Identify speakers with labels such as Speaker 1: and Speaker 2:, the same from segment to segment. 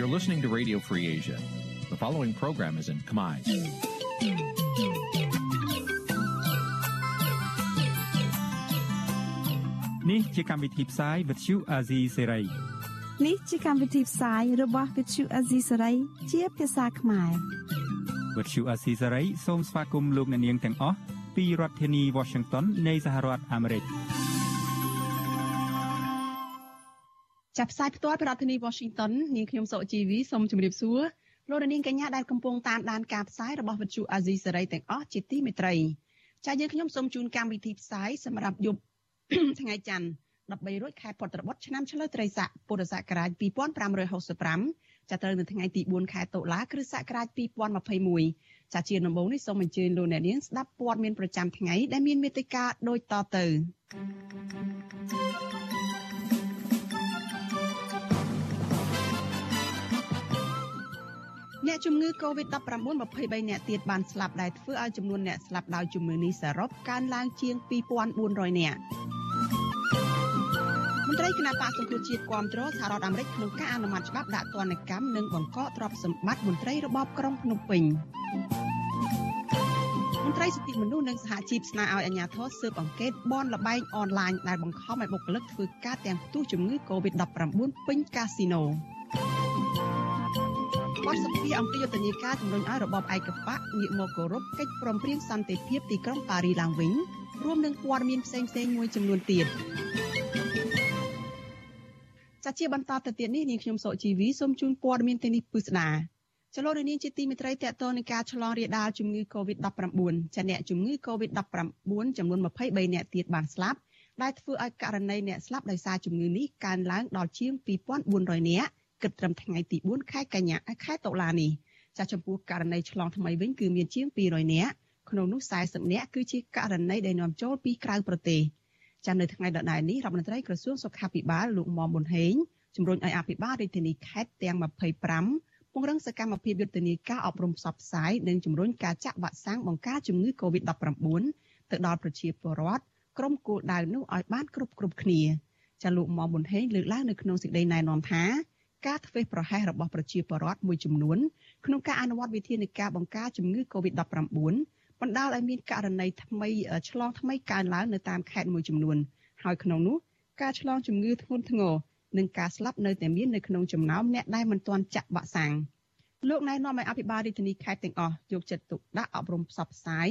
Speaker 1: You're listening to Radio Free Asia. The following program is in Khmer.
Speaker 2: នេះជាកម្មវិធីផ្សាយ Vuthu Azizi Serai
Speaker 3: នេះជាកម្មវិធីផ្សាយរបស់ Vuthu Azizi Serai ជាភាសាខ្មែរ
Speaker 2: Vuthu Azizi Serai សូមស្វាគមន៍លោកអ្នកនាងទាំងអស់ពីរដ្ឋធានី Washington នៃសហរដ្ឋអាមេរិក
Speaker 4: ចាប់ផ្សាយផ្ទាល់ពីរដ្ឋធានី Washington នាងខ្ញុំសុកជីវីសូមជម្រាបសួរលោកនាងកញ្ញាដែលកំពុងតាមដានការផ្សាយរបស់វិទ្យុអាស៊ីសេរីទាំងអស់ជាទីមេត្រីចា៎យើងខ្ញុំសូមជូនកម្មវិធីផ្សាយសម្រាប់យប់ថ្ងៃច័ន្ទ13រោចខែពុត្របុត្រឆ្នាំឆ្លូវត្រីស័កពុរសករាជ2565ចាប់ត្រូវនៅថ្ងៃទី4ខែតុលាគ្រិស្តសករាជ2021ចាជាដំបូងនេះសូមអញ្ជើញលោកអ្នកនាងស្ដាប់ព័ត៌មានប្រចាំថ្ងៃដែលមានមេត្តាដូចតទៅ អ្នកជំងឺ Covid-19 23នាក់ទៀតបានស្លាប់ដែលធ្វើឲ្យចំនួនអ្នកស្លាប់ដោយជំងឺនេះសរុបកើនឡើងជាង2400នាក់មន្ត្រីគណៈបកសង្គ្រោះជាតិគាំទ្រសហរដ្ឋអាមេរិកក្នុងការអនុម័តច្បាប់ដាក់ទណ្ឌកម្មនិងបង្កកទ្រព្យសម្បត្តិមន្ត្រីរបបក្រុងភ្នំពេញមន្ត្រីសិទ្ធិមនុស្សនិងសហជីពស្នើឲ្យអាជ្ញាធរស៊ើបអង្កេតបនលបែងអនឡាញដែលបង្ខំឲ្យបុគ្គលិកធ្វើការទាំងផ្ទុះជំងឺ Covid-19 ពេញកាស៊ីណូ បទសម្ភាសអំពីយុទ្ធនាការជំរុញឲ្យរបបឯកបកងាកមកគោរពកិច្ចព្រមព្រៀងសន្តិភាពទីក្រុងប៉ារីឡើងវិញរួមនឹងព័ត៌មានផ្សេងៗមួយចំនួនទៀតចាជាបន្តទៅទៀតនេះនាងខ្ញុំសុជីវីសូមជូនព័ត៌មានទាំងនេះពិស្ដាចលនានាងជាទីមេត្រីតកតនឹងការឆ្លងរាលដាលជំងឺ Covid-19 ចាអ្នកជំងឺ Covid-19 ចំនួន23អ្នកទៀតបានស្លាប់ដែលធ្វើឲ្យករណីអ្នកស្លាប់ដោយសារជំងឺនេះកើនឡើងដល់ជាង2400នាក់ គិតត្រឹមថ្ងៃទី4ខែកញ្ញាខែតុលានេះចាស់ចំពោះករណីឆ្លងថ្មីវិញគឺមានជាង200នាក់ក្នុងនោះ40នាក់គឺជាករណីដែលនាំចូលពីក្រៅប្រទេសចានៅថ្ងៃដដែលនេះរដ្ឋមន្ត្រីក្រសួងសុខាភិបាលលោកមុំប៊ុនហេងជំរុញឲ្យអភិបាលរាជធានីខេត្តទាំង25ពង្រឹងសកម្មភាពយុទ្ធនាការអប់រំផ្សព្វផ្សាយនិងជំរុញការចាក់វ៉ាក់សាំងបង្ការជំងឺ Covid-19 ទៅដល់ប្រជាពលរដ្ឋក្រុមគោលដៅនោះឲ្យបានគ្រប់គ្រប់គ្នាចាលោកមុំប៊ុនហេងលើកឡើងនៅក្នុងសេចក្តីណែនាំថា ការធ្វេសប្រហែសរបស់ប្រជាពលរដ្ឋមួយចំនួនក្នុងការអនុវត្តវិធានការបង្ការជំងឺ Covid-19 បណ្ដាលឲ្យមានករណីថ្មីឆ្លងថ្មីកើនឡើងនៅតាមខេត្តមួយចំនួនហើយក្នុងនោះការឆ្លងជំងឺធ្ងន់ធ្ងរនិងការស្លាប់នៅតែមាននៅក្នុងចំណោមអ្នកដែលមិនទាន់ចាក់វ៉ាក់សាំងលោកណែនាំឲ្យអភិបាលរាជធានីខេត្តទាំងអស់យកចិត្តទុកដាក់អប់រំផ្សព្វផ្សាយ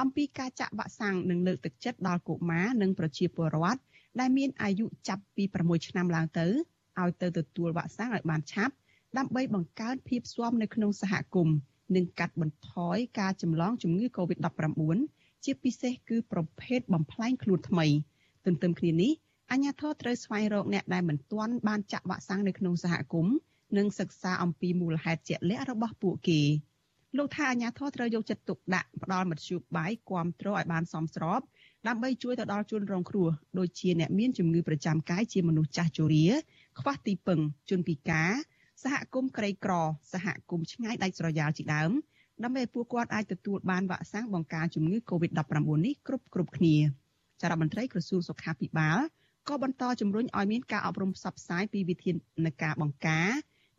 Speaker 4: អំពីការចាក់វ៉ាក់សាំងនិងលើកទឹកចិត្តដល់កុមារនិងប្រជាពលរដ្ឋដែលមានអាយុចាប់ពី6ឆ្នាំឡើងទៅ ឲ្យទៅទទួលវ៉ាក់សាំងឲ្យបានឆាប់ដើម្បីបង្កើនភាពស៊ាំនៅក្នុងសហគមន៍និងកាត់បន្ថយការចម្លងជំងឺ Covid-19 ជាពិសេសគឺប្រភេទបំផ្លែងខ្លួនថ្មីទន្ទឹមគ្នានេះអាជ្ញាធរត្រូវស្វែងរកអ្នកដែលមិនទាន់បានចាក់វ៉ាក់សាំងនៅក្នុងសហគមន៍និងសិក្សាអំពីមូលហេតុជាក់លាក់របស់ពួកគេលោកថាអាជ្ញាធរត្រូវយកចិត្តទុកដាក់ផ្ដល់មធ្យោបាយគ្រប់គ្រងឲ្យបានសមស្របដើម្បីជួយទៅដល់ជនរងគ្រោះដូចជាអ្នកមានជំងឺប្រចាំកាយជាមនុស្សចាស់ជរា ខ្វះទីពឹងជនពិការសហគមន៍ក្រីក្រ សហគមន៍ឆ្ងាយដាច់ស្រយាលជាដើមដើម្បីឲ្យពួកគាត់អាចទទួលបានវ៉ាក់សាំងបង្ការជំងឺ Covid-19 នេះគ្រប់គ្រប់គ្នាចារដ្ឋមន្ត្រីក្រសួងសុខាភិបាលក៏បន្តជំរុញឲ្យមានការអប់រំផ្សព្វផ្សាយពីវិធានការបង្ការ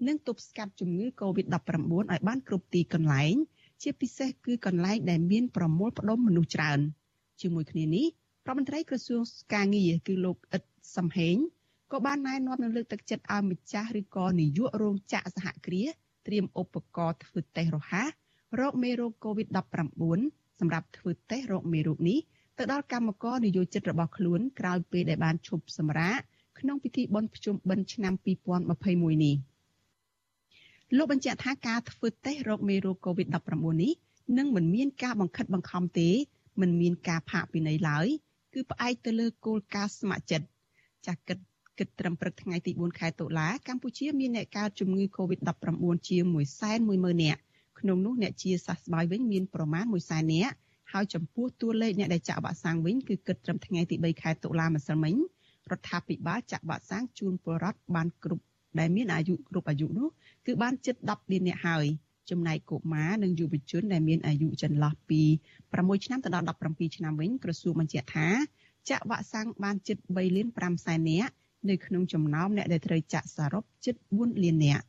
Speaker 4: និងទប់ស្កាត់ជំងឺ Covid-19 ឲ្យបានគ្រប់ទីកន្លែង ជាពិសេសគឺកន្លែងដែលមានប្រមូលផ្ដុំមនុស្សច្រើនជាមួយគ្នានេះរដ្ឋមន្ត្រីក្រសួងការងារគឺលោកអ៊ិតសំហេង ក៏បានណែនាំនិងលើកទឹកចិត្តឲ្យម្ចាស់ឬក៏នាយករោងចក្រសហគ្រាសត្រៀមឧបករណ៍ធ្វើតេស្តរហ័សរោគមេរោគ COVID-19 សម្រាប់ធ្វើតេស្តរោគមេរោគនេះទៅដល់កម្មករនិយោជិតរបស់ខ្លួនក្រោយពេលដែលបានឈប់សម្រាកក្នុងពិធីបុណ្យភ្ជុំបិណ្ឌឆ្នាំ2021នេះលោកបញ្ជាក់ថាការធ្វើតេស្តរោគមេរោគ COVID-19 នេះនឹងមិនមានការបង្ខិតបង្ខំទេមិនមានការផាកពិន័យឡើយគឺផ្អែកទៅលើគោលការណ៍ស្ម័គ្រចិត្តចាស់គិត គិតត្រឹមព្រឹកថ្ងៃទី4ខែតុលាកម្ពុជាមានអ្នកកើតជំងឺ Covid-19 ជាង110,000នាក់ក្នុងនោះអ្នកជាសះស្បើយវិញមានប្រមាណ100,000នាក់ហើយចំពោះតួលេខអ្នកដែលចាក់វ៉ាក់សាំងវិញគឺគិតត្រឹមថ្ងៃទី3ខែតុលាម្សិលមិញរដ្ឋាភិបាលចាក់វ៉ាក់សាំងជូនពលរដ្ឋបានគ្រប់ដែលមានអាយុគ្រប់អាយុនោះគឺបានជិត10លាននាក់ហើយចំណែកកុមារនិងយុវជនដែលមានអាយុចន្លោះពី6ឆ្នាំទៅដល់17ឆ្នាំវិញក្រសួងបញ្ជាក់ថាចាក់វ៉ាក់សាំងបានជិត3លាន5សែននាក់ នៅក្នុងចំណោមអ្នកដែលត្រូវចាក់សរុបជិត4លាននាក់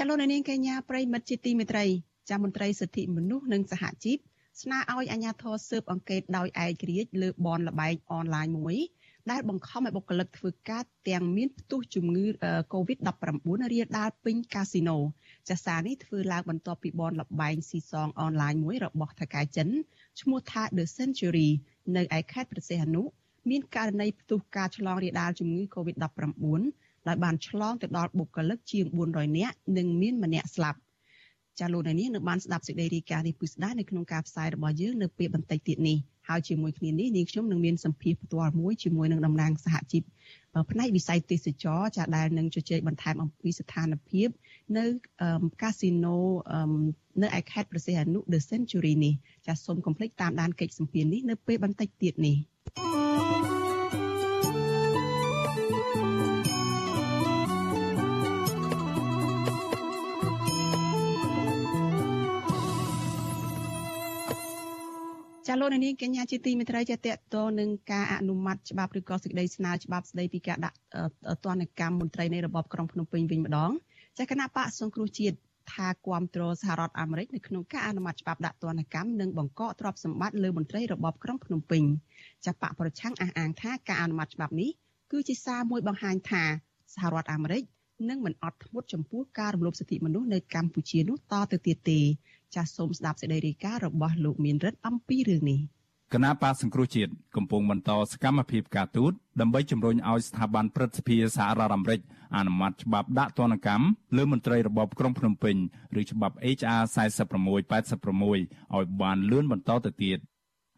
Speaker 4: ចលនានាងកញ្ញាប្រិមិត្តជាទីមេត្រីចាមន្ត្រីសិទ្ធិមនុស្សនិងសហជីពស្នើឲ្យអាជ្ញាធរស៊ើបអង្កេតដោយឯករាជ្យលើបនលបែងអនឡាញមួយ ដែលបង្ខំឲ្យបុគ្គលិកធ្វើការទាំងមានផ្ទុះជំងឺ Covid-19 រាលដាលពេញកាស៊ីណូចាសារនេះធ្វើឡើងបន្ទាប់ពីបនលបែងស៊ីសងអនឡាញមួយរបស់ថកែចិនឈ្មោះថា The Century នៅឯខេត្តព្រះសីហនុមានករណីផ្ទុះការឆ្លងរាលដាលជំងឺ Covid-19 ដោយបានឆ្លងទៅដល់បុគ្គលិកជាង400នាក់និងមានម្នាក់ស្លាប់ចាលោកនាងនៅបានស្ដាប់សេចក្តីរាយការណ៍នេះពុស្ដានៅក្នុងការផ្សាយរបស់យើងនៅពេលបន្តិចទៀតនេះហើយជាមួយគ្នានេះនាងខ្ញុំនឹងមានសម្ភារផ្ទាល់មួយជាមួយនឹងតំណាងសហជីពផ្នែកវិស័យទេសចរចាដែលនឹងជជែកបន្ថែមអំពីស្ថានភាពនៅកាស៊ីណូនៅឯខេត្តប្រសិទ្ធអនុ The Century នេះចាសូមកុំភ្លេចតាមដានកិច្ចសម្ភារនេះនៅពេលបន្តិចទៀតនេះ ចាលោកនាងកញ្ញាជាទីមេត្រីចាតកតនឹងការអនុម័តច្បាប់ឬក៏សេចក្តីស្នើច្បាប់ស្តីពីការដាក់ទណ្ឌកម្មមន្ត្រីនៃរបបក្រុងភ្នំពេញវិញម្ដងចាគណៈបកសង្គ្រោះជាតិថាគាំទ្រសហរដ្ឋអាមេរិកនៅក្នុងការអនុម័តច្បាប់ដាក់ទណ្ឌកម្មនិងបង្កកទ្រព្យសម្បត្តិលើមន្ត្រីរបបក្រុងភ្នំពេញចាបកប្រឆាំងអះអាងថាការអនុម័តច្បាប់នេះគឺជាសារមួយបង្ហាញថាសហរដ្ឋអាមេរិកនឹងមិនអត់ធ្មត់ចំពោះការរំលោភសិទ្ធិមនុស្សនៅកម្ពុជានោះតទៅទៀតទេ ចាសសូមស្ដាប់សេចក្តីរាយការណ៍របស់លោកមានរិទ្ធអំពីរឿងនេះ
Speaker 2: គណៈបាសង្គ្រោះជាតិកំពុងបន្តសកម្មភាពការទូតដើម្បីជំរុញឲ្យស្ថាប័នព្រឹទ្ធសភាសហរដ្ឋអាមេរិកអនុម័តច្បាប់ដាក់ទណ្ឌកម្មលើមន្ត្រីរបបក្រុងភ្នំពេញឬច្បាប់ HR 4686ឲ្យបានលឿនបន្តទៅទៀត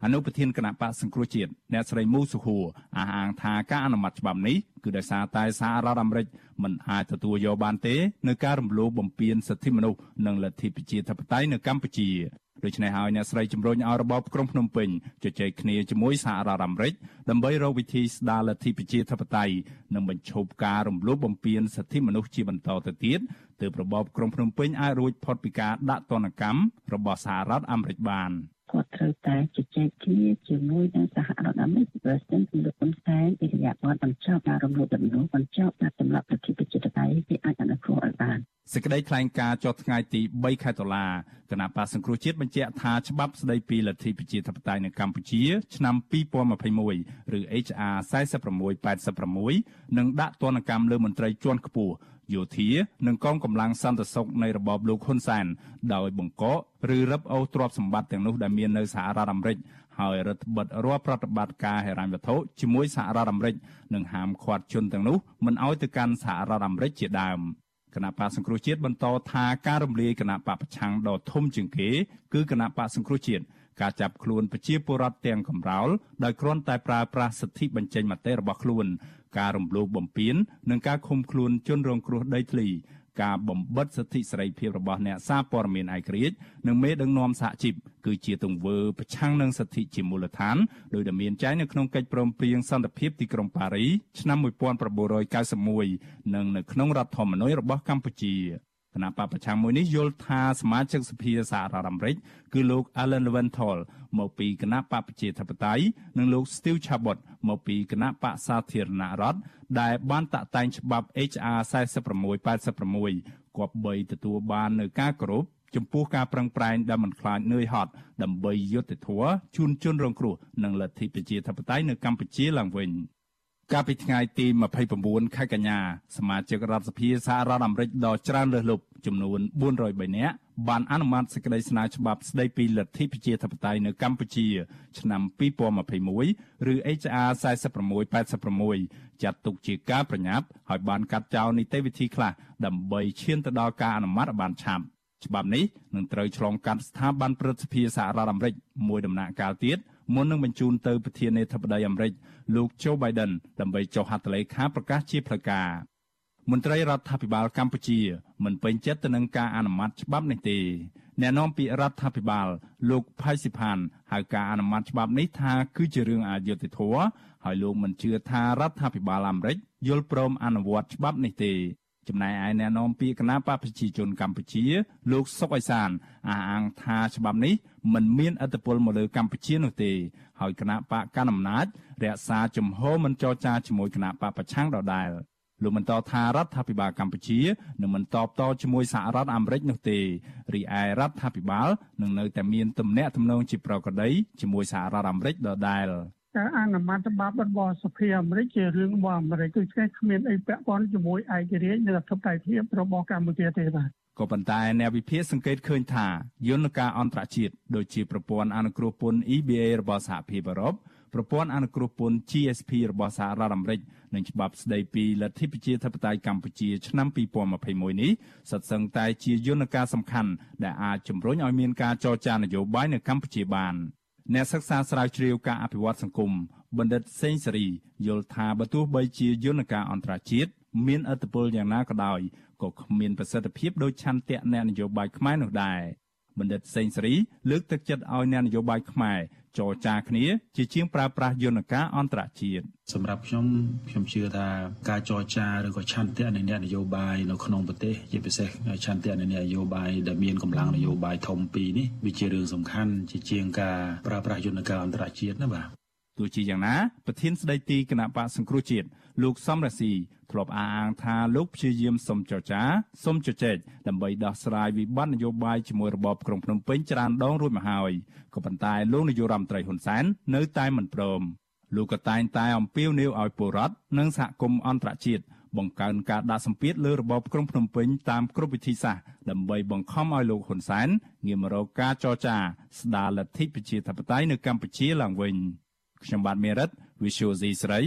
Speaker 2: អនុប្រធានគណៈបកសង្គ្រោះជាតិអ្នកស្រីមូសុហួរអះអាងថាការអនុម័តច្បាប់នេះគឺដោយសារតែសហរដ្ឋអាមេរិកមិនអាចទទួលយកបានទេនៅការរំលោភបំពានសិទ្ធិមនុស្សនិងលទ្ធិប្រជាធិបតេយ្យនៅកម្ពុជាដូច្នេះហើយអ្នកស្រីជំរុញឲ្យរបបក្រុងភ្នំពេញជជែកគ្នាជាមួយសហរដ្ឋអាមេរិកដើម្បីរកវិធីស្ដារលទ្ធិប្រជាធិបតេយ្យនិងបញ្ឈប់ការរំលោភបំពានសិទ្ធិមនុស្សជាបន្តទៅទៀតទើបរបបក្រុងភ្នំពេញអាចរួចផុតពីការដាក់ទណ្ឌកម្មរបស់សហរដ្ឋអាមេរិកបាន។
Speaker 5: គាត់ត្រូវតែជជែកគ្នាជាមួយនឹងសហរដ្ឋអាមេរិកប្រសិនជាលោកហ៊ុនសែនវិរិយប័ត្របញ្ចប់ការរំលោភបំពានបញ្ចប់ការទម្លាក់ប្រជាប្រជាធិបតេយ្យវាអាចអនុគ្រោះឲ្យបាន
Speaker 2: សេចក្តីថ្លែងការណ៍ចុះថ្ងៃទី3ខែតុលាគណៈបាសង្គ្រោះជាតិបញ្ជាក់ថាច្បាប់ស្តីពីលទ្ធិប្រជាធិបតេយ្យនៅកម្ពុជា ឆ្នាំ2021ឬ HR 4686នឹងដាក់ទណ្ឌកម្មលើមន្ត្រីជាន់ខ្ពស់ យោធានិងកងកម្លាំងសន្តិសុខនៃរបបលោកហ៊ុនសែនដោយបង្កកឬរឹបអូសទ្រព្យសម្បត្តិទាំងនោះដែលមាននៅសហរដ្ឋអាមេរិកហើយរដ្ឋបិទរាល់ប្រតិបត្តិការហិរញ្ញវត្ថុជាមួយសហរដ្ឋអាមេរិកនិងហាមឃាត់ជនទាំងនោះមិនឲ្យទៅកាន់សហរដ្ឋអាមេរិកជាដើមគណៈបកសង្គ្រោះជាតិបន្តថាការរំលាយគណៈបកប្រឆាំងដ៏ធំជាងគេគឺគណៈបកសង្គ្រោះជាតិការចាប់ខ្លួនប្រជាពលរដ្ឋទាំងកំរោលដោយគ្រាន់តែប្រើប្រាស់សិទ្ធិបញ្ចេញមតិរបស់ខ្លួន ការរំលោភបំពាននិងការឃុំខ្លួនជនរងគ្រោះដីធ្លីការបំបិទសិទ្ធិសេរីភាពរបស់អ្នកសារព័ត៌មានឯករាជ្យនិងមេដឹកនាំសហជីពគឺជាទង្វើប្រឆាំងនឹងសិទ្ធិជាមូលដ្ឋានដោយដែលមានចែងនៅក្នុងកិច្ចព្រមព្រៀងសន្តិភាពទីក្រុងប៉ារីឆ្នាំ1991និងនៅក្នុងរដ្ឋធម្មនុញ្ញរបស់កម្ពុជា គណៈបពប្រឆាំងមួយនេះយល់ថាសមាជិកសភាសហរដ្ឋអាមេរិកគឺលោក Alan Leventhal មកពីគណៈបកប្រជាធិបតេយ្យនិងលោក Steve Chabot មកពីគណៈបកសាធារណរដ្ឋដែលបានតាក់តែងច្បាប់ HR 4686គប្បីទទួលបាននៅការគោរពចំពោះការប្រឹងប្រែងដែលមិនខ្លាចនឿយហត់ដើម្បីយុត្តិធម៌ជូនជនរងគ្រោះនិងលទ្ធិប្រជាធិបតេយ្យនៅកម្ពុជាឡើងវិញ។ កាលពីថ្ងៃទី29ខែកញ្ញាសមាជិករដ្ឋសភាសហរដ្ឋអាមេរិកដ៏ច្រើនលើសលប់ចំនួន403នាក់បានអនុម័តសេចក្តីស្នើច្បាប់ស្តីពីលទ្ធិប្រជាធិបតេយ្យនៅកម្ពុជាឆ្នាំ2021ឬ HR 4686ចាត់ទុកជាការប្រញាប់ហើយបានកាត់ចោលនីតិវិធីខ្លះដើម្បីឈានទៅដល់ការអនុម័តបានឆាប់ច្បាប់នេះនឹងត្រូវឆ្លងកាត់ស្ថាប័នព្រឹទ្ធសភាសហរដ្ឋអាមេរិកមួយដំណាក់កាលទៀត មុននឹងបញ្ជូនទៅប្រធានាធិបតីអាមេរិកលោក Joe Biden ដើម្បីចុះហត្ថលេខាប្រកាសជាផ្លូវការមមន្ត្រីរដ្ឋាភិបាលកម្ពុជា មិនពេញចិត្តទៅនឹងការអនុម័តច្បាប់នេះទេអ្នកនាំពាក្យរដ្ឋាភិបាល លោកផៃស៊ីផានហៅការអនុម័តច្បាប់នេះថាគឺជារឿងអយុត្តិធម៌ហើយលោកមិនជឿថារដ្ឋាភិបាលអាមេរិកយល់ព្រមអនុវត្តច្បាប់នេះទេ ចំណែកឯអ្នកនាំពាក្យគណៈបកប្រជាជនកម្ពុជា លោកសុកអេសានអះអាងថាច្បាប់នេះមិនមានឥទ្ធិពលមកលើកម្ពុជានោះទេ ហើយគណៈបកកណ្ដាលអំណាចរក្សាជំហរមិនចរចាជាមួយគណៈបកប្រឆាំងដដែលលោកបន្តថារដ្ឋាភិបាលកម្ពុជានឹងមិនតបតជាមួយសហរដ្ឋអាមេរិកនោះទេរីឯរដ្ឋាភិបាលនឹងនៅតែមានទំនាក់ទំនងជាប្រក្រតីជាមួយសហរដ្ឋអាមេរិកដដែល
Speaker 6: ការអនុម័តច្បាប់របស់សភាអាមេរិកជារឿងរបស់អាមេរិកគឺគ្មានអីពាក់ព័ន្ធជាមួយឯករាជ្យនិងអធិបតេយ្យភាពរបស់កម្ពុជាទេបាទ
Speaker 2: ក៏ប៉ុន្តែអ្នកវិភាគសង្កេតឃើញថាយន្តការអន្តរជាតិដូចជាប្រព័ន្ធអនុគ្រោះពន្ធ EBA របស់សហភាពអឺរ៉ុបប្រព័ន្ធអនុគ្រោះពន្ធ GSP របស់សហរដ្ឋអាមេរិកនិងច្បាប់ស្តីពីលទ្ធិប្រជាធិបតេយ្យកម្ពុជាឆ្នាំ2021នេះសុទ្ធសឹងតែជាយន្តការសំខាន់ដែលអាចជំរុញឲ្យមានការចរចានយោបាយនៅកម្ពុជាបាន អ្នកសិក្សាស្រាវជ្រាវការអភិវឌ្ឍសង្គមបណ្ឌិតសេងសេរីយល់ថាបើទោះបីជាយន្តការអន្តរជាតិមានឥទ្ធិពលយ៉ាងណាក៏ដោយក៏គ្មានប្រសិទ្ធភាពដូចឆន្ទៈអ្នកនយោបាយខ្មែរនោះដែរបណ្ឌិតសេងសេរីលើកទឹកចិត្តឲ្យអ្នកនយោបាយខ្មែរ ចរចាគ្នា ជាជាងប្រើប្រាស់យន្តការអន្តរជាតិ
Speaker 7: សម្រាប់ខ្ញុំខ្ញុំជឿថាការចរចាឬក៏ឆន្ទៈនៃអ្នកនយោបាយនៅក្នុងប្រទេសជាពិសេសឆន្ទៈនៃអ្នកនយោបាយដែលមានកម្លាំងនយោបាយធំពីរនេះវាជារឿងសំខាន់ជាជាងការប្រើប្រាស់យន្តការអន្តរជាតិណាបាទ
Speaker 2: ទោះជាយ៉ាងណាប្រធានស្ដីទីគណៈបកសង្គ្រោះជាតិលោកសំរាស៊ីធ្លាប់អះអាងថាលោកព្យាយាមសុំចរចាសុំជជែកដើម្បីដោះស្រាយវិបត្តិនយោបាយជាមួយរបបក្រុងភ្នំពេញច្រើនដងរួចមកហើយក៏ប៉ុន្តែលោកនាយករដ្ឋមន្ត្រីហ៊ុនសែននៅតែមិនព្រមលោកក៏តែងតែអំពាវនាវឲ្យពលរដ្ឋនិងសហគមន៍អន្តរជាតិបង្កើនការដាក់សម្ពាធលើរបបក្រុងភ្នំពេញតាមគ្រប់វិធីសាស្ត្រដើម្បីបង្ខំឲ្យលោកហ៊ុនសែនងាកមករកការចរចាស្ដារលទ្ធិប្រជាធិបតេយ្យនៅកម្ពុជាឡើងវិញ ខ្ញុំបាទមេរិត Visual C ស្រី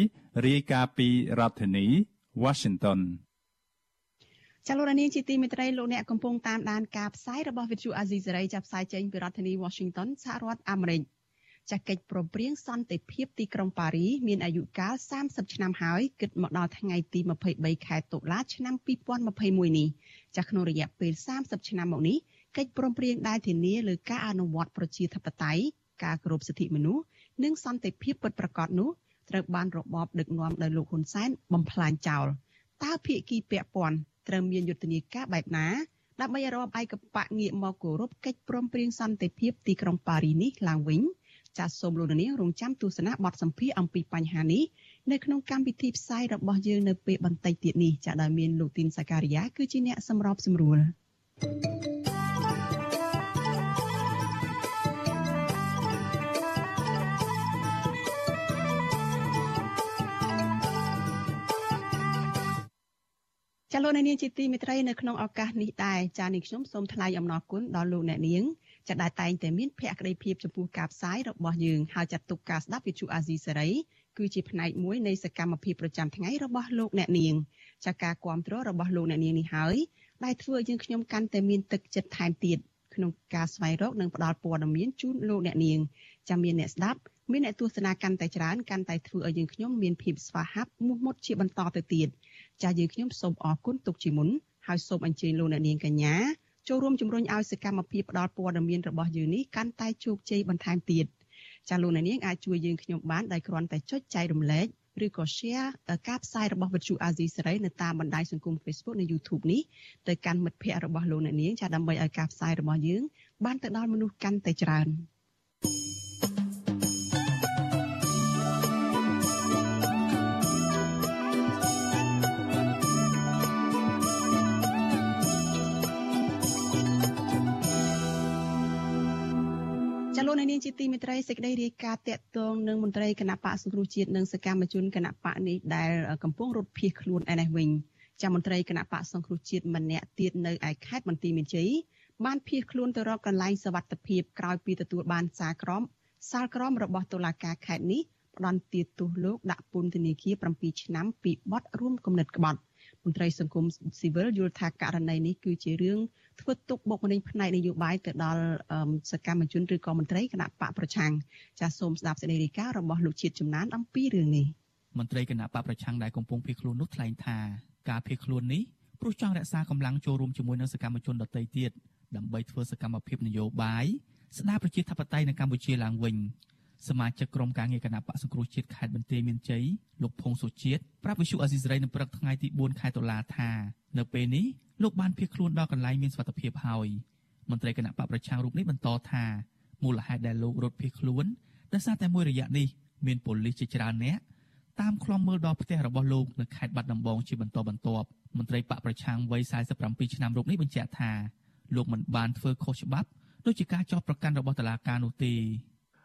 Speaker 2: រាយការណ៍ពីរដ្ឋធានី Washington
Speaker 4: ចលនាជាទីមេត្រីលោកអ្នកកំពុងតាមដានការផ្សាយរបស់ Vithu Azizi សេរីចាប់ផ្សាយចេញពីរដ្ឋធានី Washington សហរដ្ឋអាមេរិកចាស់កិច្ចប្រព្រៀងសន្តិភាពទីក្រុងប៉ារីមានអាយុកាល30ឆ្នាំហើយគិតមកដល់ថ្ងៃទី23ខែតុលាឆ្នាំ2021នេះចាស់ក្នុងរយៈពេល30ឆ្នាំមកនេះកិច្ចព្រមព្រៀងដែលធានាលើការអនុវត្តប្រជាធិបតេយ្យការគោរពសិទ្ធិមនុស្ស និងសន្តិភាពពិតប្រាកដនោះត្រូវបានរបបដឹកនាំដោយលោកហ៊ុនសែនបំផ្លាញចោលតើភាគីពាក់ព័ន្ធត្រូវមានយុទ្ធនាការបែបណាដើម្បីឲ្យរបបឯកបកងាកមកគោរពកិច្ចព្រមព្រៀងសន្តិភាពទីក្រុងប៉ារីនេះឡើងវិញចាសសូមលោកនាងរងចាំទស្សនាបទសម្ភាសអំពីបញ្ហានេះនៅក្នុងកម្មវិធីផ្សាយរបស់យើងនៅពេលបន្តិចទៀតនេះចាដោយមានលោកទីនសាការីយ៉ាគឺជាអ្នកសម្របសម្រួល thank you ចាលោកអ្នកនាងជាទីមេត្រីនៅក្នុងឱកាសនេះដែរចានេះខ្ញុំសូមថ្លែងអំណរគុណដល់លោកអ្នកនាងចាដែលតែងតែមានភក្ដីភាពចំពោះការផ្សាយរបស់យើងហើយចាត់ទុកការស្ដាប់វិទ្យុអាស៊ីសេរីគឺជាផ្នែកមួយនៃសកម្មភាពប្រចាំថ្ងៃរបស់លោកអ្នកនាងចាការគ្រប់គ្រងរបស់លោកអ្នកនាងនេះហើយដែលធ្វើឲ្យយើងខ្ញុំកាន់តែមានទឹកចិត្តថែមទៀតក្នុងការស្វែងរកនិងផ្តល់ព័ត៌មានជូនលោកអ្នកនាងចាំមានអ្នកស្ដាប់មានអ្នកទស្សនាកាន់តែច្រើនកាន់តែធ្វើឲ្យយើងខ្ញុំមានភាពស្វាហាប់មោះមុតជាបន្តទៅទៀត ចាស់យើងខ្ញុំសូមអរគុណទុកជាមុនហើយសូមអញ្ជើញលោកអ្នកនាងកញ្ញាចូលរួមជំរុញឲ្យសកម្មភាពផ្តល់ព័ត៌មានរបស់យើងនេះកាន់តែជោគជ័យបន្ថែមទៀតចាលោកអ្នកនាងអាចជួយយើងខ្ញុំបានដោយគ្រាន់តែចុចចែករំលែកឬក៏ share ការផ្សាយរបស់វិទ្យុអាស៊ីសេរីនៅតាមបណ្ដាញសង្គម Facebook និង YouTube នេះទៅកាន់មិត្តភ័ក្តិរបស់លោកអ្នកនាងចាដើម្បីឲ្យការផ្សាយរបស់យើងបានទៅដល់មនុស្សកាន់តែច្រើន។ លោកនាងជាទីមេត្រីសេចក្តីរាយការណ៍តាក់ទងនឹងមន្ត្រីគណៈបកសង្គ្រោះជាតិនិងសកម្មជនគណៈបកនេះដែលកំពុងរត់ភៀសខ្លួនឯនេះវិញចាមន្ត្រីគណៈបកសង្គ្រោះជាតិម្នាក់ទៀតនៅឯខេត្តបន្ទាយមានជ័យបានភៀសខ្លួនទៅរកកន្លែងសវត្ថភាពក្រោយពីទទួលបានសារក្រមសាលក្រមរបស់តុលាការខេត្តនេះផ្ដន្ទាទោសលោកដាក់ពន្ធនាគារ7ឆ្នាំពីបទរួមគំនិតក្បត់មន្ត្រីសង្គមស៊ីវិលយល់ថាករណីនេះគឺជារឿង ធ្វើទុកបុកម្នេញផ្នែកនយោបាយទៅដល់សកម្មជនឬក៏មន្ត្រីគណៈបកប្រឆាំងចាសសូមស្ដាប់សេចក្តីរាយការណ៍របស់លោកជាតិចំណានអំពីរឿងនេះ
Speaker 8: មន្ត្រីគណៈបកប្រឆាំងដែលកំពុងភៀសខ្លួននោះថ្លែងថាការភៀសខ្លួននេះព្រោះចង់រក្សាកម្លាំងចូលរួមជាមួយនឹងសកម្មជនដទៃទៀតដើម្បីធ្វើសកម្មភាពនយោបាយស្ដារប្រជាធិបតេយ្យនៅកម្ពុជាឡើងវិញសមាជិកក្រុមការងារគណៈបកសង្គ្រោះជាតិខេត្តបន្ទាយមានជ័យលោកភងសុជាតិប្រាប់វិសុអាស៊ីសេរីនៅព្រឹកថ្ងៃទី4ខែតុលាថានៅពេលនេះ លោកបានភៀសខ្លួនដល់កន្លែងមានសុវត្ថិភាពហើយមន្ត្រីគណៈបកប្រឆាំងរូបនេះបន្តថាមូលហេតុដែលលោករត់ភៀសខ្លួនដោយសារតែមួយរយៈនេះមានប៉ូលីសជាច្រើនអ្នកតាមខ្លំមើលដល់ផ្ទះរបស់លោកនៅខេត្តបាត់ដំបងជាបន្តបន្ទាប់មន្ត្រីបកប្រឆាំងវ័យ47ឆ្នាំរូបនេះបញ្ជាក់ថាលោកមិនបានធ្វើខុសច្បាប់ដូចជាការចោទប្រកាន់របស់តុលាការនោះទេ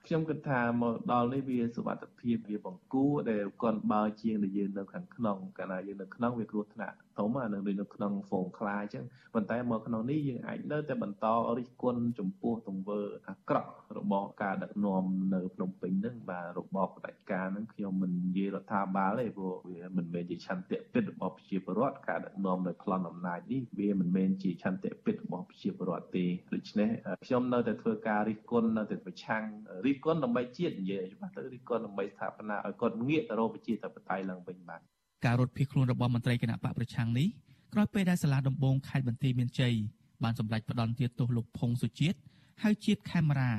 Speaker 9: ខ្ញុំគិតថាមកដល់នេះវាសុវត្ថិភាពវាបង្គួរដែលគាត់បើជាងដែលយើងនៅខាងក្នុងកាលណាយើងនៅក្នុងវាគ្រោះថ្នាក់ ធំអានឹងដូចនៅក្នុងហ្វូងខ្លាអញ្ចឹងប៉ុន្តែមកក្នុងនេះយើងអាចនៅតែបន្តរិះគន់ចំពោះទង្វើអាក្រក់របស់ការដឹកនាំនៅភ្នំពេញហ្នឹងបាទរបបផ្ដាច់ការហ្នឹងខ្ញុំមិននិយាយរដ្ឋាភិបាលទេព្រោះវាមិនមែនជាឆន្ទៈពិតរបស់ប្រជាពលរដ្ឋការដឹកនាំដោយប្លន់អំណាចនេះវាមិនមែនជាឆន្ទៈពិតរបស់ប្រជាពលរដ្ឋទេដូច្នេះខ្ញុំនៅតែធ្វើការរិះគន់នៅតែប្រឆាំងរិះគន់ដើម្បីជាតិនិយាយច្បាស់ទៅរិះគន់ដើម្បីស្ថាបនាឲ្យគាត់ងាកទៅរកប្រជាធិបតេយ្យឡើងវិញបាទ
Speaker 8: ការរត់ភៀសខ្លួនរបស់មន្ត្រីគណៈបកប្រឆាំងនេះក្រោយពេលដែលសាលាដំបងខេត្តបន្ទាយមានជ័យបានសម្រេចផ្តន្ទាទោសលោកភុងសុជាតិហើយជាតិខេមរា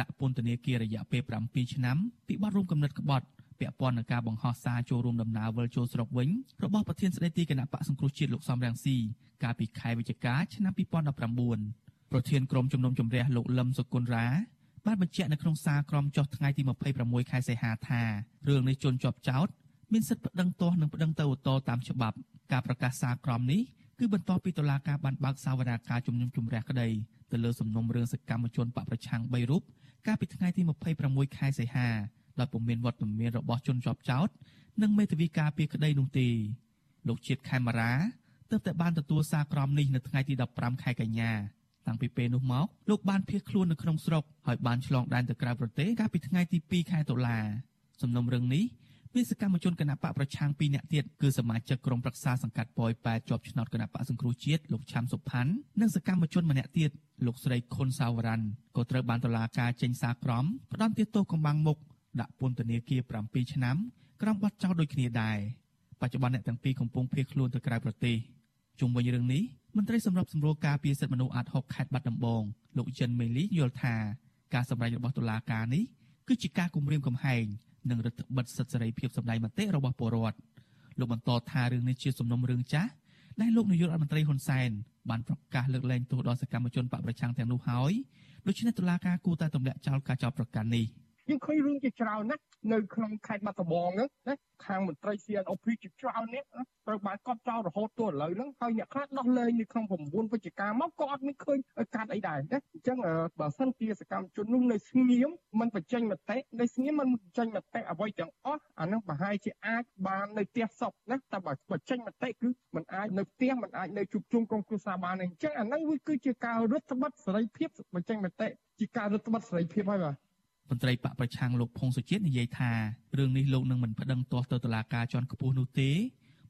Speaker 8: ដាក់ពន្ធនាគាររយៈពេល7ឆ្នាំពីបទរួមគំនិតក្បត់ពាក់ព័ន្ធនឹងការបង្ហោះសារចូលរួមដំណើរវិលចូលស្រុកវិញរបស់ប្រធានស្ដីទីគណៈបកសង្គ្រោះជាតិលោកសំរងស៊ីកាលពីខែវិច្ឆិកាឆ្នាំ2019ប្រធានក្រុមជំនុំជម្រះលោកលឹមសុគន្ធរាបានបញ្ជាក់នៅក្នុងសារក្រមចុះថ្ងៃទី26ខែសីហាថារឿងនេះជន់ជាប់ចោត មានសិទ្ធិប្តឹងទាស់និងប្តឹងទៅឧទ្ធរតាមច្បាប់ការប្រកាសសារក្រមនេះគឺបន្ទាប់ពីតុលាការបានបើកសវនាការជំនុំជម្រះក្តីទៅលើសំណុំរឿងសកម្មជនបកប្រឆាំង3រូបកាលពីថ្ងៃទី26ខែសីហាដោយពុំមានវត្តមានរបស់ជនជាប់ចោតនិងមេធាវីការពីក្តីនោះទេលោកជាតិខេមរាទើបតែបានទទួលសារក្រមនេះនៅថ្ងៃទី15ខែកញ្ញាតាំងពីពេលនោះមកលោកបានភៀសខ្លួននៅក្នុងស្រុកហើយបានឆ្លងដែនទៅក្រៅប្រទេសកាលពីថ្ងៃទី2ខែតុលាសំណុំរឿងនេះ មានសកម្មជនគណបកប្រឆាំង2នាក់ទៀតគឺសមាជិកក្រុមប្រឹក្សាសង្កាត់ប៉ោយប៉ែតជាប់ឆ្នោតគណបកសង្គ្រោះជាតិលោកឆាំសុផាន់និងសកម្មជនម្នាក់ទៀតលោកស្រីខុនសាវរ៉ាន់ក៏ត្រូវបានតុលាការចេញសារក្រមផ្ដន្ទាទោសកំបាំងមុខដាក់ពន្ធនាគារ7ឆ្នាំក្រោមបទចោទដូចគ្នាដែរបច្ចុប្បន្នអ្នកទាំងពីរកំពុងភៀសខ្លួនទៅក្រៅប្រទេសជុំវិញរឿងនេះមន្ត្រីសម្របសម្រួលការពារសិទ្ធិមនុស្សអាត6ខេត្តបាត់ដំបងលោកចិនមេលីយល់ថាការសម្ដែងរបស់តុលាការនេះគឺជាការគំរាមកំហែង និងរដ្ឋបិទសិទ្ធិសេរីភាពសម្ដែងមតិរបស់ពលរដ្ឋលោកបន្តថារឿងនេះជាសំណុំរឿងចាស់ដែលលោកនាយករដ្ឋមន្ត្រីហ៊ុនសែនបានប្រកាសលើកលែងទោសដល់សកម្មជនបកប្រឆាំងទាំងនោះហើយដូច្នេះតុលាការគួរតែទម្លាក់ចោលការចោទប្រកាន់នេះ។
Speaker 10: យើងឃើញរឿងជាច្រើនណាស់នៅក្នុងខេត្តបាត់ដំបងហ្នឹងណាខាងមន្ត្រី CNOP ជាច្រើននេះត្រូវបានកត់ចោលរហូតទល់ឥឡូវហ្នឹងហើយអ្នកខ្លះដោះលែងនៅក្នុង9វិច្ឆិកាមកក៏អត់មានឃើញកាត់អីដែរណាអញ្ចឹងបើសិនជាសកម្មជននោះនៅស្ងៀមមិនបញ្ចេញមតិនៅស្ងៀមមិនបញ្ចេញមតិអ្វីទាំងអស់អានឹងប្រហែលជាអាចបាននៅផ្ទះសុកណាតែបើបញ្ចេញមតិគឺมันអាចនៅផ្ទះมันអាចនៅជួបជុំក្រុមគ្រួសារបានអញ្ចឹងអានឹងវាគឺជាការរឹតបន្តឹងសេរីភាពបញ្ចេញមតិជាការរឹតបន្តឹងសេរីភាពហើយបាទ
Speaker 8: មន្ត្រីបកប្រឆាំងលោកផុងសុជាតិនិយាយថារឿងនេះលោកនឹងមិនប្តឹងទាស់ទៅតុលាការជាន់ខ្ពស់នោះទេ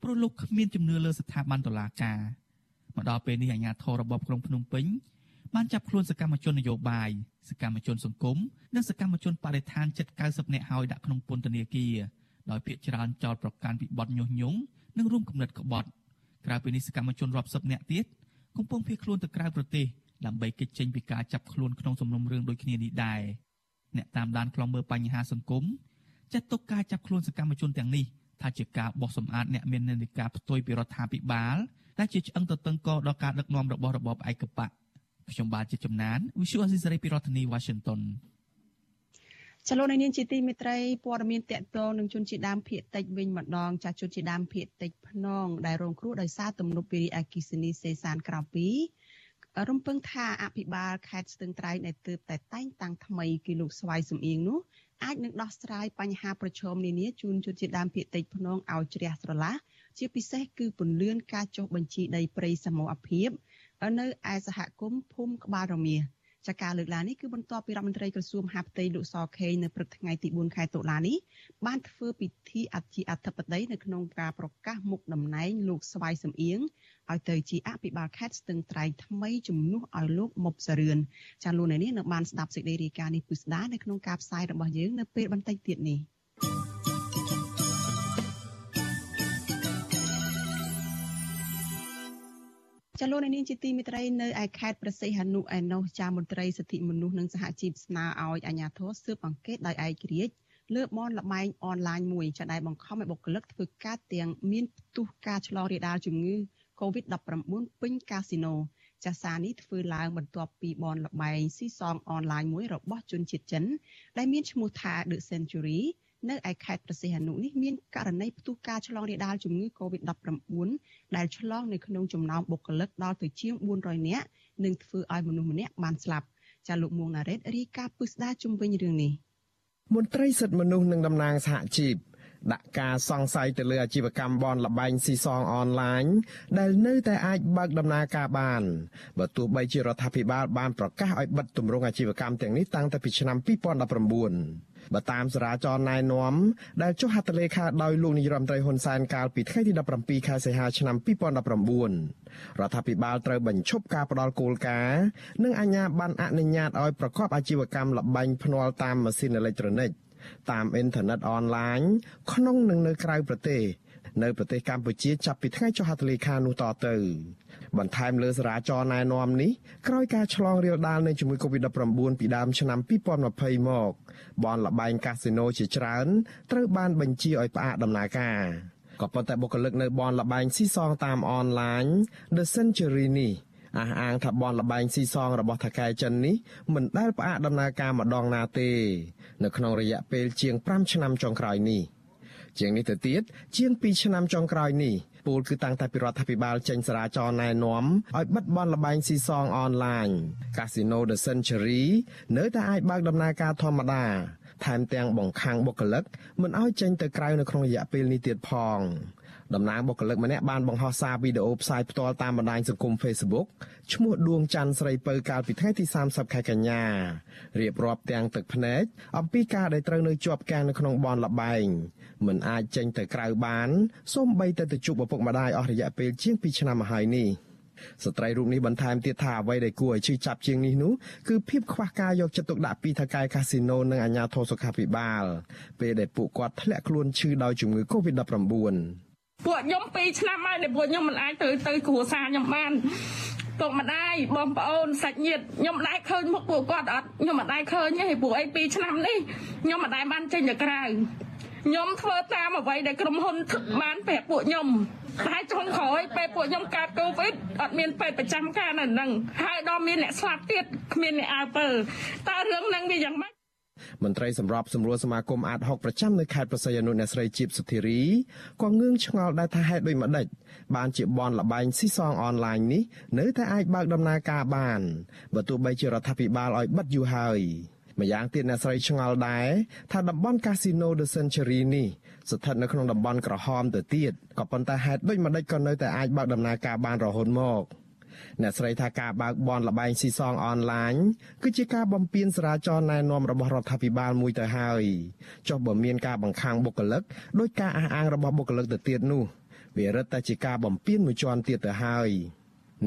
Speaker 8: ព្រោះលោកគ្មានជំនឿលើស្ថាប័នតុលាការមកដល់ពេលនេះអាជ្ញាធររបបក្រុងភ្នំពេញបានចាប់ខ្លួនសកម្មជននយោបាយសកម្មជនសង្គមនិងសកម្មជនបរិស្ថានជិត90នាក់ហើយដាក់ក្នុងពន្ធនាគារដោយភាកច្រើនចោទប្រកាន់ពីបទញុះញង់និងរួមគំនិតក្បត់ក្រៅពីនេះសកម្មជនរាប់សិបនាក់ទៀតកំពុងភៀសខ្លួនទៅក្រៅប្រទេសដើម្បីគេចចេញពីការចាប់ខ្លួនក្នុងសំណុំរឿងដូចគ្នានេះដែរ អ្នកតាមដានខ្លំមើលបញ្ហាសង្គមចាត់ទុកការចាប់ខ្លួនសកម្មជនទាំងនេះថាជាការបោះសម្អាតអ្នកមាននានាការផ្ទុយពីរដ្ឋាភិបាលដែលជាឆ្អឹងទៅតឹងកដល់ការដឹកនាំរបស់របបឯកបកខ្ញុំបាទជាចំណាន Visual Assisary ពីរដ្ឋធានី Washington
Speaker 4: ចលនានាងជាទីមេត្រីព័ត៌មានតកតងនឹងជនជាដើមភៀកតិចវិញម្ដងចាស់ជនជាដើមភៀកតិចភ្នងដែលរងគ្រោះដោយសារទំនប់វារីអគិសនីសេសានក្រៅពី រំពឹងថាអភិបាលខេត្តស្ទឹងត្រែងដែលទើបតែតែងតាំងថ្មីគឺលោកស្វាយសំអៀងនោះអាចនឹងដោះស្រាយបញ្ហាប្រឈមនានាជូនជនជាតិដើមភាគតិចភ្នងឲ្យជ្រះស្រឡះជាពិសេសគឺពន្លឿនការចុះបញ្ជីដីព្រៃសមូហភាពនៅឯសហគមន៍ភូមិក្បាលរមៀ ចាការលើកឡើងនេះគឺបន្ទាប់ពីរដ្ឋមន្ត្រីក្រសួងមហាផ្ទៃលោកសខេងនៅព្រឹកថ្ងៃទី4ខែតុលានេះបានធ្វើពិធីអធិអធិបតីនៅក្នុងការប្រកាសមុខតំណែងលោកស្វាយសំអៀងឲ្យទៅជាអភិបាលខេត្តស្ទឹងត្រែងថ្មីជំនួសឲ្យលោកមុបសរឿនចាលោកនេះនៅបានស្ដាប់សេចក្តីរាយការណ៍នេះពុស្ដានៅក្នុងការផ្សាយរបស់យើងនៅពេលបន្តិចទៀតនេះ ចលនានាងជាទីមិត្តរីនៅឯខេត្តប្រសិទ្ធហនុឯណោះចាមន្ត្រីសិទ្ធិមនុស្សនិងសហជីពស្នើឲ្យអាជ្ញាធរស៊ើបអង្កេតដោយឯករាជ្យលើបនលបែងអនឡាញមួយចាដែលបង្ខំឲ្យបុគ្គលិកធ្វើការទាំងមានផ្ទុះការឆ្លងរាលដាលជំងឺ Covid-19 ពេញកាស៊ីណូចាសសារនេះធ្វើឡើងបន្ទាប់ពីបនលបែងស៊ីសងអនឡាញមួយរបស់ជនជាតិចិនដែលមានឈ្មោះថា The Century នៅឯខេត្តប្រសិទ្ធនុនេះមានករណីផ្ទុះការឆ្លងរាលដាលជំងឺ Covid-19 ដែលឆ្លងនៅក្នុងចំណោមបុគ្គលិកដល់ទៅជាង400នាក់និងធ្វើឲ្យមនុស្សម្នាក់បានស្លាប់ចាលោកមួងណារ៉េតរាយការណ៍ពិស្ដារជុំវិញរឿងនេះ
Speaker 11: មន្ត្រីសិទ្ធិមនុស្សនិងតំណាងសហជីពដាក់ការសង្ស័យទៅលើអាជីវកម្មបនលបែងស៊ីសងអនឡាញដែលនៅតែអាចបើកដំណើរការបានបើទោះបីជារដ្ឋាភិបាលបានប្រកាសឲ្យបិទទម្រង់អាជីវកម្មទាំងនេះតាំងតែពីឆ្នាំ2019 បើតាមសារាចរណែនាំដែលចុះហត្ថលេខាដោយលោកនាយរដ្ឋមន្ត្រីហ៊ុនសែនកាលពីថ្ងៃទី17ខែសីហាឆ្នាំ2019រដ្ឋាភិបាលត្រូវបញ្ឈប់ការផ្ដល់គោលការណ៍និងអាជ្ញាប័ណ្ណអនុញ្ញាតឲ្យប្រកបអាជីវកម្មលបែងភ្នាល់តាមម៉ាស៊ីនអេឡិចត្រូនិកតាមអ៊ីនធឺណិតអនឡាញក្នុងនិងនៅក្រៅប្រទេស នៅប្រទេសកម្ពុជាចាប់ពីថ្ងៃចុះហត្ថលេខានោះតទៅ បន្ថែមលើសារាចរណែនាំនេះក្រោយការឆ្លងរាលដាលនៃជំងឺ Covid-19 ពីដើមឆ្នាំ2020មកបនលបែងកាស៊ីណូជាច្រើនត្រូវបានបញ្ជាឲ្យផ្អាកដំណើរការក៏ប៉ុន្តែបុគ្គលិកនៅបនលបែងស៊ីសងតាមអនឡាញ The Century នេះអះអាងថាបនលបែងស៊ីសងរបស់ថកែចិននេះមិនដែលផ្អាកដំណើរការម្ដងណាទេ នៅក្នុងរយៈពេលជាង5ឆ្នាំចុងក្រោយនេះ ជាងនេះទៅទៀតជាង2ឆ្នាំចុងក្រោយនេះពលគឺតាំងតែពីរដ្ឋាភិបាលចេញសារាចរណែនាំឲ្យបិទបនលបែងស៊ីសងអនឡាញ Casino The Century នៅតែអាចបើកដំណើរការធម្មតាថែមទាំងបង្ខាំងបុគ្គលិកមិនឲ្យចេញទៅក្រៅនៅក្នុងរយៈពេលនេះទៀតផងតំណាងបុគ្គលិកម្នាក់បានបង្ហោះសារវីដេអូផ្សាយផ្ទាល់តាមបណ្ដាញសង្គម Facebook ឈ្មោះដួងច័ន្ទស្រីពៅកាលពីថ្ងៃទី30ខែកញ្ញារៀបរាប់ទាំងទឹកភ្នែកអំពីការដែលត្រូវនៅជាប់គាំងនៅក្នុងបនលបែង មិនអាចចេញទៅក្រៅបានសូម្បីតែទៅជួបឪពុកម្ដាយអស់រយៈពេលជាង2ឆ្នាំមកហើយនេះស្ត្រីរូបនេះបន្ថែមទៀតថាអ្វីដែលគួរឲ្យឈឺចាប់ជាងនេះនោះគឺភាពខ្វះការយកចិត្តទុកដាក់ពីថៅកែកាស៊ីណូនិងអាជ្ញាធរសុខាភិបាលពេលដែលពួកគាត់ធ្លាក់ខ្លួនឈឺដោយជំងឺ Covid-19
Speaker 12: ពួកខ្ញុំ2ឆ្នាំហើយដែលពួកខ្ញុំមិនអាចទៅទៅគ្រួសារខ្ញុំបានពុកម្ដាយបងប្អូនសាច់ញាតិខ្ញុំមិនដែលឃើញមុខពួកគាត់អត់ខ្ញុំមិនដែលឃើញទេព្រោះអី2ឆ្នាំនេះខ្ញុំមិនដែលបានចេញទៅក្រៅ ខ្ញុំធ្វើតាមអ្វីដែលក្រុមហ៊ុនបានប្រាប់ពួកខ្ញុំតែចុងក្រោយពេលពួកខ្ញុំកើតកូវីដអត់មានពេទ្យប្រចាំការនៅនឹងហើយដល់មានអ្នកស្លាប់ទៀតគ្មានអ្នកអើពើតើរឿងហ្នឹងវាយ៉ាងម៉េច
Speaker 11: មន្ត្រីសម្របសម្រួលសមាគមអាត60ប្រចាំនៅខេត្តប្រស័យអនុអ្នកស្រីជីបសុធារីក៏ងឿងឆ្ងល់ដែរថាហេតុដូចម្ដេចបានជាបនលបែងស៊ីសងអនឡាញនេះនៅតែអាចបើកដំណើរការបានបើទោះបីជារដ្ឋាភិបាលឲ្យបិទយូរហើយ ម្យ៉ាងទៀតអ្នកស្រីឆ្ងល់ដែរថាតំបន់ Casino The Century នេះស្ថិតនៅក្នុងតំបន់ក្រហមទៅទៀតក៏ប៉ុន្តែហេតុដូចម្ដេចក៏នៅតែអាចបើកដំណើរការបានរហូតមកអ្នកស្រីថាការបើកបនលបែងស៊ីសងអនឡាញគឺជាការបំពានចរាចរណ៍ណែនាំរបស់រដ្ឋាភិបាលមួយទៅហើយចុះបើមានការបង្ខាំងបុគ្គលិកដោយការអះអាងរបស់បុគ្គលិកទៅទៀតនោះ វារឹតតែជាការបំពានមួយជាន់ទៀតទៅហើយ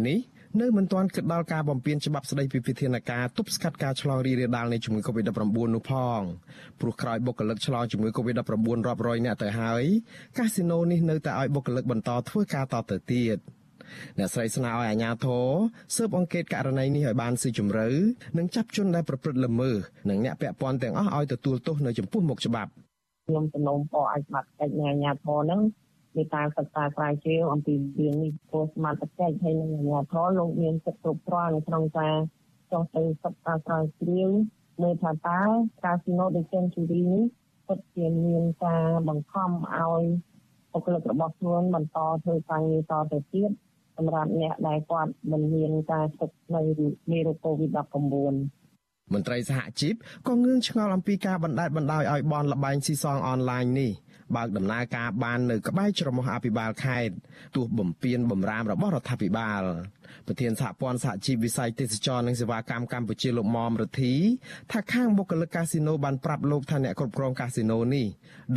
Speaker 11: នេះ នៅមិនទាន់គិតដល់ការបំពេញច្បាប់ស្តីពីវិធានការទប់ស្កាត់ការឆ្លងរីករាលដាលនៃជំងឺ Covid-19 នោះផងព្រោះក្រោយបុគ្គលិកឆ្លងជំងឺ Covid-19 រាប់រយនាក់ទៅហើយកាស៊ីណូនេះនៅតែឲ្យបុគ្គលិកបន្តធ្វើការតទៅទៀតអ្នកស្រីស្នើឲ្យអាជ្ញាធរស៊ើបអង្កេតករណីនេះឲ្យបានស៊ីជម្រៅនិងចាប់ជនដែលប្រព្រឹត្តល្មើសនិងអ្នកពាក់ព័ន្ធទាំងអស់ឲ្យទទួលទោសនៅចំពោះមុខច្បាប់
Speaker 13: ខ្ញុំសំណូមពរឲ្យបាត់កិច្ចអាជ្ញាធរនឹង មេតាសិក្សាស្រាវជ្រាវអំពីរឿងនេះព្រោះសមត្ថកិច្ចហើយនឹងអាជ្ញាធរលោកមានសិទ្ធិគ្រប់គ្រាន់នៅក្នុងការចុះទៅសិក្សាស្រាវជ្រាវមើលថាតើកាស៊ីណូដូចសេនជូរីនេះពិតជាមានការបង្ខំឲ្យបុគ្គលិករបស់ខ្លួនបន្តធ្វើការងារតទៅទៀតសម្រាប់អ្នកដែលគាត់មិនមានការស្ថិតនៅមេរោគ COVID-19
Speaker 11: មន្ត្រីសហជីពក៏ងឿងឆ្ងល់អំពីការបណ្តែតបណ្តោយឲ្យបនលបែងស៊ីសងអនឡាញនេះបើកដំណើរការបាននៅក្បែរច្រមុះអភិបាលខេត្តទោះបំពេញបំរាមរបស់រដ្ឋាភិបាល ប្រធានសហព័ន្ធសហជីពវិស័យទេសចរនិងសេវាកម្មកម្ពុជាលោកមុំរទ្ធីថាខាងបុគ្គលិកកាស៊ីណូបានប្រាប់លោកថាអ្នកគ្រប់គ្រងកាស៊ីណូនេះ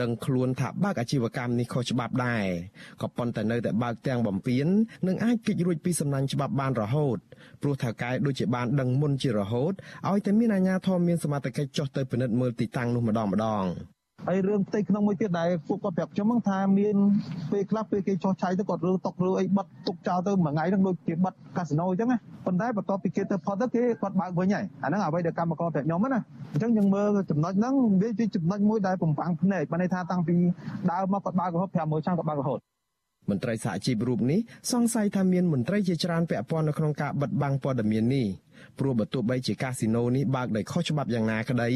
Speaker 11: ដឹងខ្លួនថាបើកអាជីវកម្មនេះខុសច្បាប់ដែរក៏ប៉ុន្តែនៅតែបើកទាំងបំពេញនិងអាចគេចរួចពីសំណាញ់ច្បាប់បានរហូតព្រោះថៅកែដូចជាបានដឹងមុនជារហូតឲ្យតែមានអាជ្ញាធរមានសមត្ថកិច្ចចុះទៅពិនិត្យមើលទីតាំងនោះម្ដងម្ដង
Speaker 14: ហើយរឿងផ្ទៃក្នុងមួយទៀតដែលពួកគាត់ប្រាប់ខ្ញុំហ្នឹងថាមានពេលខ្លះពេលគេចោះឆាយទៅគាត់រើតុករើអីបិទទុកចោលទៅមួយថ្ងៃហ្នឹងដូចជាបិទកាស៊ីណូអញ្ចឹងណាប៉ុន្តែបន្ទាប់ពីគេទៅផុតទៅគេគាត់បើកវិញហើយអាហ្នឹងអ្វីដែលកម្មករប្រាប់ខ្ញុំណាអញ្ចឹងយើងមើលចំណុចហ្នឹងវាជាចំណុចមួយដែលបំផាំងភ្នែកបានន័យថាតាំងពីដើមមកគាត់បើករហូត5 1ឆ្នាំគាត់បើករហូត
Speaker 11: មន្ត្រីសហជីពរូបនេះសង្ស័យថាមានមន្ត្រីជាច្រើនពាក់ព័ន្ធនៅក្នុងការបិទបាំងព័ត៌មាននេះ ព្រោះបើទោះបីជាកាស៊ីណូនេះបើកដោយខុសច្បាប់យ៉ាងណាក្តី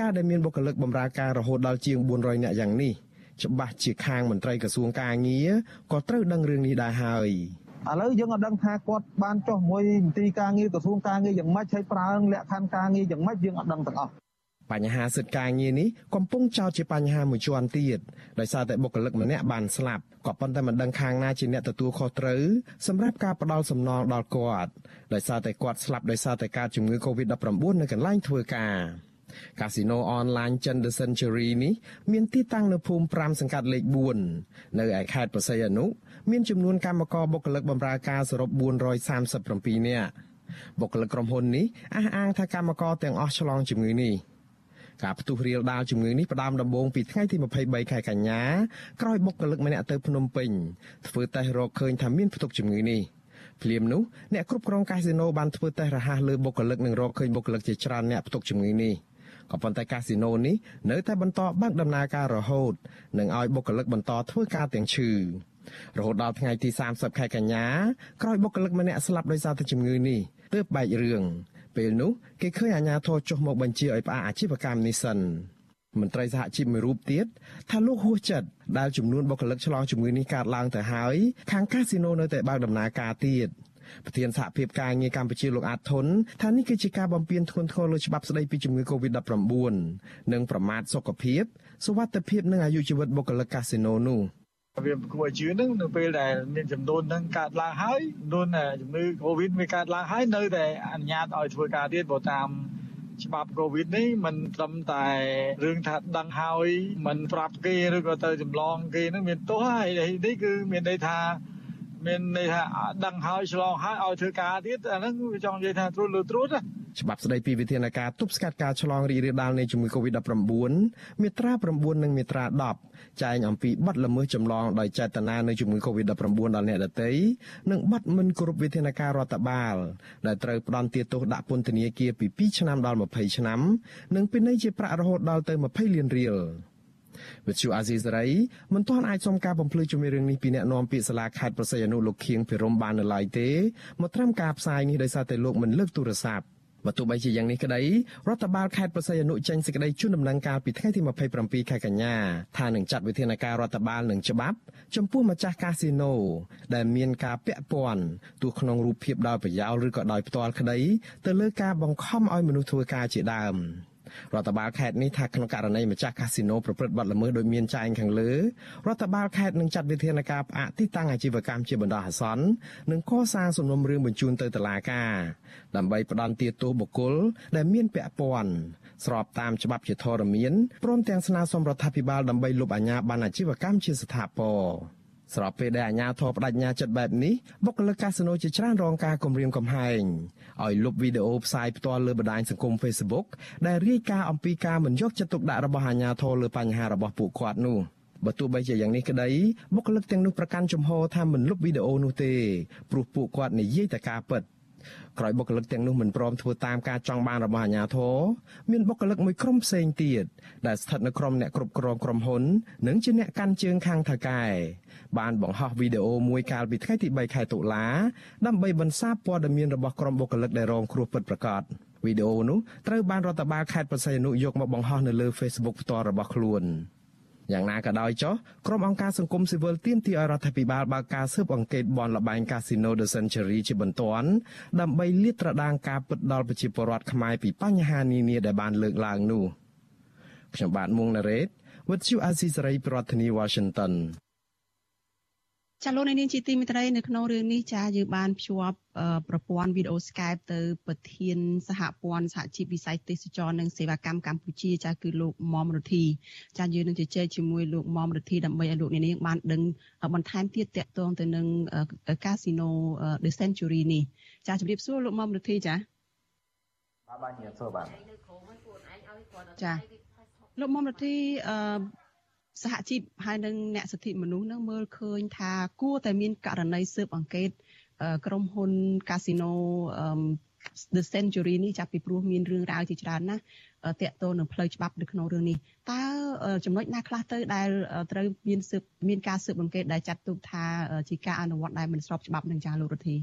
Speaker 11: ការដែលមានបុគ្គលិកបម្រើការរហូតដល់ជាង400នាក់យ៉ាងនេះច្បាស់ជាខាងមន្ត្រីក្រសួងការងារក៏ត្រូវដឹងរឿងនេះដែរហើយ
Speaker 14: ឥឡូវយើងអត់ដឹងថាគាត់បានចុះមួយមន្ទីរការងារក្រសួងការងារយ៉ាងម៉េចហើយប្រើលក្ខខណ្ឌការងារយ៉ាងម៉េចយើងអត់ដឹងទាំងអស់
Speaker 11: បញ្ហាសិទ្ធិការងារនេះកំពុងចោទជាបញ្ហាមួយជាន់ទៀតដោយសារតែបុគ្គលិកម្នាក់បានស្លាប់ក៏ប៉ុន្តែមិនដឹងខាងណាជាអ្នកទទួលខុសត្រូវសម្រាប់ការផ្ដាល់សំណងដល់គាត់ដោយសារតែគាត់ស្លាប់ដោយសារតែការជំងឺ Covid-19 នៅកន្លែងធ្វើការកាស៊ីណូអនឡាញចិន The Century នេះមានទីតាំងនៅភូមិ5សង្កាត់លេខ4នៅឯខេត្តបរសៃអនុមានចំនួនកម្មករបុគ្គលិកបម្រើការសរុប437នាក់បុគ្គលិកក្រុមហ៊ុននេះអះអាងថាកម្មករទាំងអស់ឆ្លងជំងឺនេះ ការផ្ទុះរាលដាលជំងឺនេះផ្ដើមដំបូងពីថ្ងៃទី23ខែកញ្ញាក្រោយបុគ្គលិកម្នាក់ទៅភ្នំពេញធ្វើតេស្តរកឃើញថាមានផ្ទុកជំងឺនេះភ្លាមនោះអ្នកគ្រប់គ្រងកាស៊ីណូបានធ្វើតេស្តរហ័សលើបុគ្គលិកនិងរកឃើញបុគ្គលិកជាច្រើនអ្នកផ្ទុកជំងឺនេះក៏ប៉ុន្តែកាស៊ីណូនេះនៅតែបន្តបើកដំណើរការរហូតនិងឲ្យបុគ្គលិកបន្តធ្វើការទាំងឈឺរហូតដល់ថ្ងៃទី30ខែកញ្ញាក្រោយបុគ្គលិកម្នាក់ស្លាប់ដោយសារតែជំងឺនេះទើបបែករឿង ពេលនោះគេឃើញអាជ្ញាធរចុះមកបញ្ជាឲ្យផ្អាកអាជីវកម្មនេះសិនមន្ត្រីសហជីពមួយរូបទៀតថាលោកហួសចិត្តដែលចំនួនបុគ្គលិកឆ្លងជំងឺនេះកើតឡើងទៅហើយខាងកាស៊ីណូនៅតែបើកដំណើរការទៀតប្រធានសហភាពការងារកម្ពុជាលោកអាតធុនថានេះគឺជាការបំពានធ្ងន់ធ្ងរលើច្បាប់ស្តីពីជំងឺ Covid-19 និងប្រមាថសុខភាពសុវត្ថិភាពនិងអាយុជីវិតបុគ្គលិកកាស៊ីណូនោះ
Speaker 15: វាគួរឲ្យជឿនឹងនៅពេលដែលមានចំនួននឹងកើតឡើងហើយចំនួនជំងឺ Covid វាកើតឡើងហើយនៅតែអនុញ្ញាតឲ្យធ្វើការទៀតព្រោះតាមច្បាប់កូវីដនេះมันត្រឹមតែរឿងថាដឹងហើយมันប្រាប់គេឬក៏ទៅចម្លងគេនឹងមានទោសហើយនេះគឺមានន័យថាមានន័យថាដឹងហើយឆ្លងហើយឲ្យធ្វើការទៀតអាហ្នឹងវាចង់និយាយថាត្រួតលើត្រួត
Speaker 11: ច្បាប់ស្តីពីវិធានការទប់ស្កាត់ការឆ្លងរីករាលដាលនៃជំងឺ Covid-19 មាត្រា9និងមាត្រា10ចែងអំពីបទល្មើសចម្លងដោយចេតនានៃជំងឺ Covid-19 ដល់អ្នកដទៃនិងបទមិនគោរពវិធានការរដ្ឋបាល ដែលត្រូវផ្ដន្ទាទោសដាក់ពន្ធនាគារពី2ឆ្នាំដល់20ឆ្នាំ និងពិន័យជាប្រាក់រហូតដល់ទៅ20លានរៀលវិទ្យុអាស៊ីសេរីមិនទាន់អាចសុំការបំភ្លឺជំរាបរឿងនេះពីអ្នកនាំពាក្យសាលាខេត្តប្រសិទ្ធអនុលោកខៀងភិរមបាននៅឡើយទេមកត្រឹមការផ្សាយនេះដោយសារតែលោកមិនលើកទូរស័ព្ទ បើទោះបីជាយ៉ាងនេះក្តីរដ្ឋបាលខេត្តប្រសិទ្ធអនុចេញសេចក្តីជូនដំណឹងកាលពីថ្ងៃទី27ខែកញ្ញាថានឹងចាត់វិធានការរដ្ឋបាលនឹងច្បាប់ចំពោះម្ចាស់កាស៊ីណូដែលមានការពាក់ព័ន្ធទោះក្នុងរូបភាពដោយប្រយោលឬក៏ដោយផ្ទាល់ក្តីទៅលើការបង្ខំឲ្យមនុស្សធ្វើការជាដើម។ រដ្ឋបាលខេត្តនេះថាក្នុងករណីម្ចាស់កាស៊ីណូប្រព្រឹត្តបទល្មើសដោយមានចែងខាងលើរដ្ឋបាលខេត្តនឹងចាត់វិធានការផ្អាកទីតាំងអាជីវកម្មជាបណ្ដោះអាសន្ននិងកសាងសំណុំរឿងបញ្ជូនទៅតុលាការដើម្បីផ្ដន្ទាទោសបុគ្គលដែលមានពាក់ព័ន្ធស្របតាមច្បាប់ជាធរមានព្រមទាំងស្នើសុំរដ្ឋាភិបាលដើម្បីលុបអាជ្ញាប័ណ្ណអាជីវកម្មជាស្ថាពរ ស្របពេលដែលអាជ្ញាធរបដិញ្ញាចិត្តបែបនេះបុគ្គលិកកាស៊ីណូជាច្រើនរងការគំរាមកំហែងឲ្យលុបវីដេអូផ្សាយផ្ទាល់លើបណ្ដាញសង្គម Facebook ដែលរាយការណ៍អំពីការមិនយកចិត្តទុកដាក់របស់អាជ្ញាធរលើបញ្ហារបស់ពួកគាត់នោះបើទោះបីជាយ៉ាងនេះក្តីបុគ្គលិកទាំងនោះប្រកាន់ជំហរថាមិនលុបវីដេអូនោះទេព្រោះពួកគាត់និយាយតែការពិតក្រោយបុគ្គលិកទាំងនោះមិនព្រមធ្វើតាមការចង់បានរបស់អាជ្ញាធរមានបុគ្គលិកមួយក្រុមផ្សេងទៀតដែលស្ថិតនៅក្រុមអ្នកគ្រប់គ្រងក្រុមហ៊ុននិងជាអ្នកកាន់ជើងខាងថៅកែ បានបង្ហោះវីដេអូមួយកាលពីថ្ងៃទី3ខែតុលាដើម្បីបន្សាបព័ត៌មានរបស់ក្រុមបុគ្គលិកដែលរងគ្រោះពិតប្រាកដវីដេអូនោះត្រូវបានរដ្ឋបាលខេត្តបរសៃអនុយកមកបង្ហោះនៅលើ Facebook ផ្ទាល់របស់ខ្លួនយ៉ាងណាក៏ដោយចុះក្រុមអង្គការសង្គមស៊ីវិលទាមទារឲ្យរដ្ឋាភិបាលបើកការស៊ើបអង្កេតបនលបែងកាស៊ីណូ The Century ជាបន្ទាន់ដើម្បីលាតត្រដាងការពិតដល់ប្រជាពលរដ្ឋខ្មែរពីបញ្ហានានាដែលបានលើកឡើងនោះខ្ញុំបាទមុងណារ៉េត With you Azizi ប្រធានាធិបតី Washington
Speaker 4: ចាលោកនាងជាទីមេត្រីនៅក្នុងរឿងនេះចាយើងបានភ្ជាប់ប្រព័ន្ធវីដេអូ Skype ទៅប្រធានសហព័ន្ធសហជីពវិស័យទេសចរនិងសេវាកម្មកម្ពុជាចាគឺលោកមុំរទ្ធីចាយើងនឹងជជែកជាមួយលោកមុំរទ្ធីដើម្បីឲ្យលោកនាងបានដឹងបន្ថែមទៀតតកតងទៅនឹងកាស៊ីណូ The Century នេះចាជម្រាបសួរលោកមុំរទ្ធីចា
Speaker 16: បាទបាទជំរាបសួរបាទ
Speaker 4: ចាលោកមុំរទ្ធីអឺ សហជីពហើយនិងអ្នកសិទ្ធិមនុស្សនឹងមើលឃើញថាគួរតែមានករណីស៊ើបអង្កេតក្រុមហ៊ុនកាស៊ីណូ The Century នេះចាប់ពីព្រោះមានរឿងរ៉ាវជាច្រើនណាស់តាក់ទងនឹងផ្លូវច្បាប់នៅក្នុងរឿងនេះតើចំណុចណាខ្លះទៅដែលត្រូវមានស៊ើបមានការស៊ើបអង្កេតដែលចាត់ទុកថាជាការអនុវត្តដែលមិនស្របច្បាប់នឹងចាលោករដ្ឋី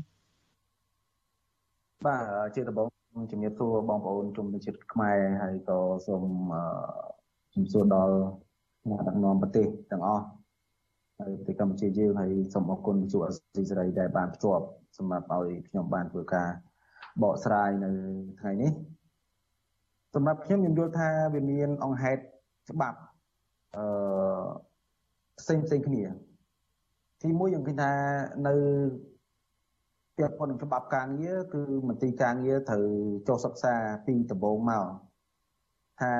Speaker 16: បាទជាដំបូងជំរាបសួរបងប្អូនជំនុំជាតិខ្មែរហើយក៏សូមជំរាបសួរដល់ អ្នកដឹកនាំប្រទេសទាំងអស់ហើយប្រទេសកម្ពុជាយើងហើយសូមអរគុណវិទ្យុអស៊ីសេរីដែលបានភ្ជាប់សម្រាប់ឲ្យខ្ញុំបានធ្វើការបកស្រាយនៅថ្ងៃនេះសម្រាប់ខ្ញុំខ្ញុំយល់ថាវាមានអង្គហេតុច្បាប់អឺផ្សេងផ្សេងគ្នា ទីមួយយើងឃើញថានៅពាក់ព័ន្ធនឹងច្បាប់ការងារគឺមន្ត្រីការងារត្រូវចុះសិក្សាពីដំបូងមកថា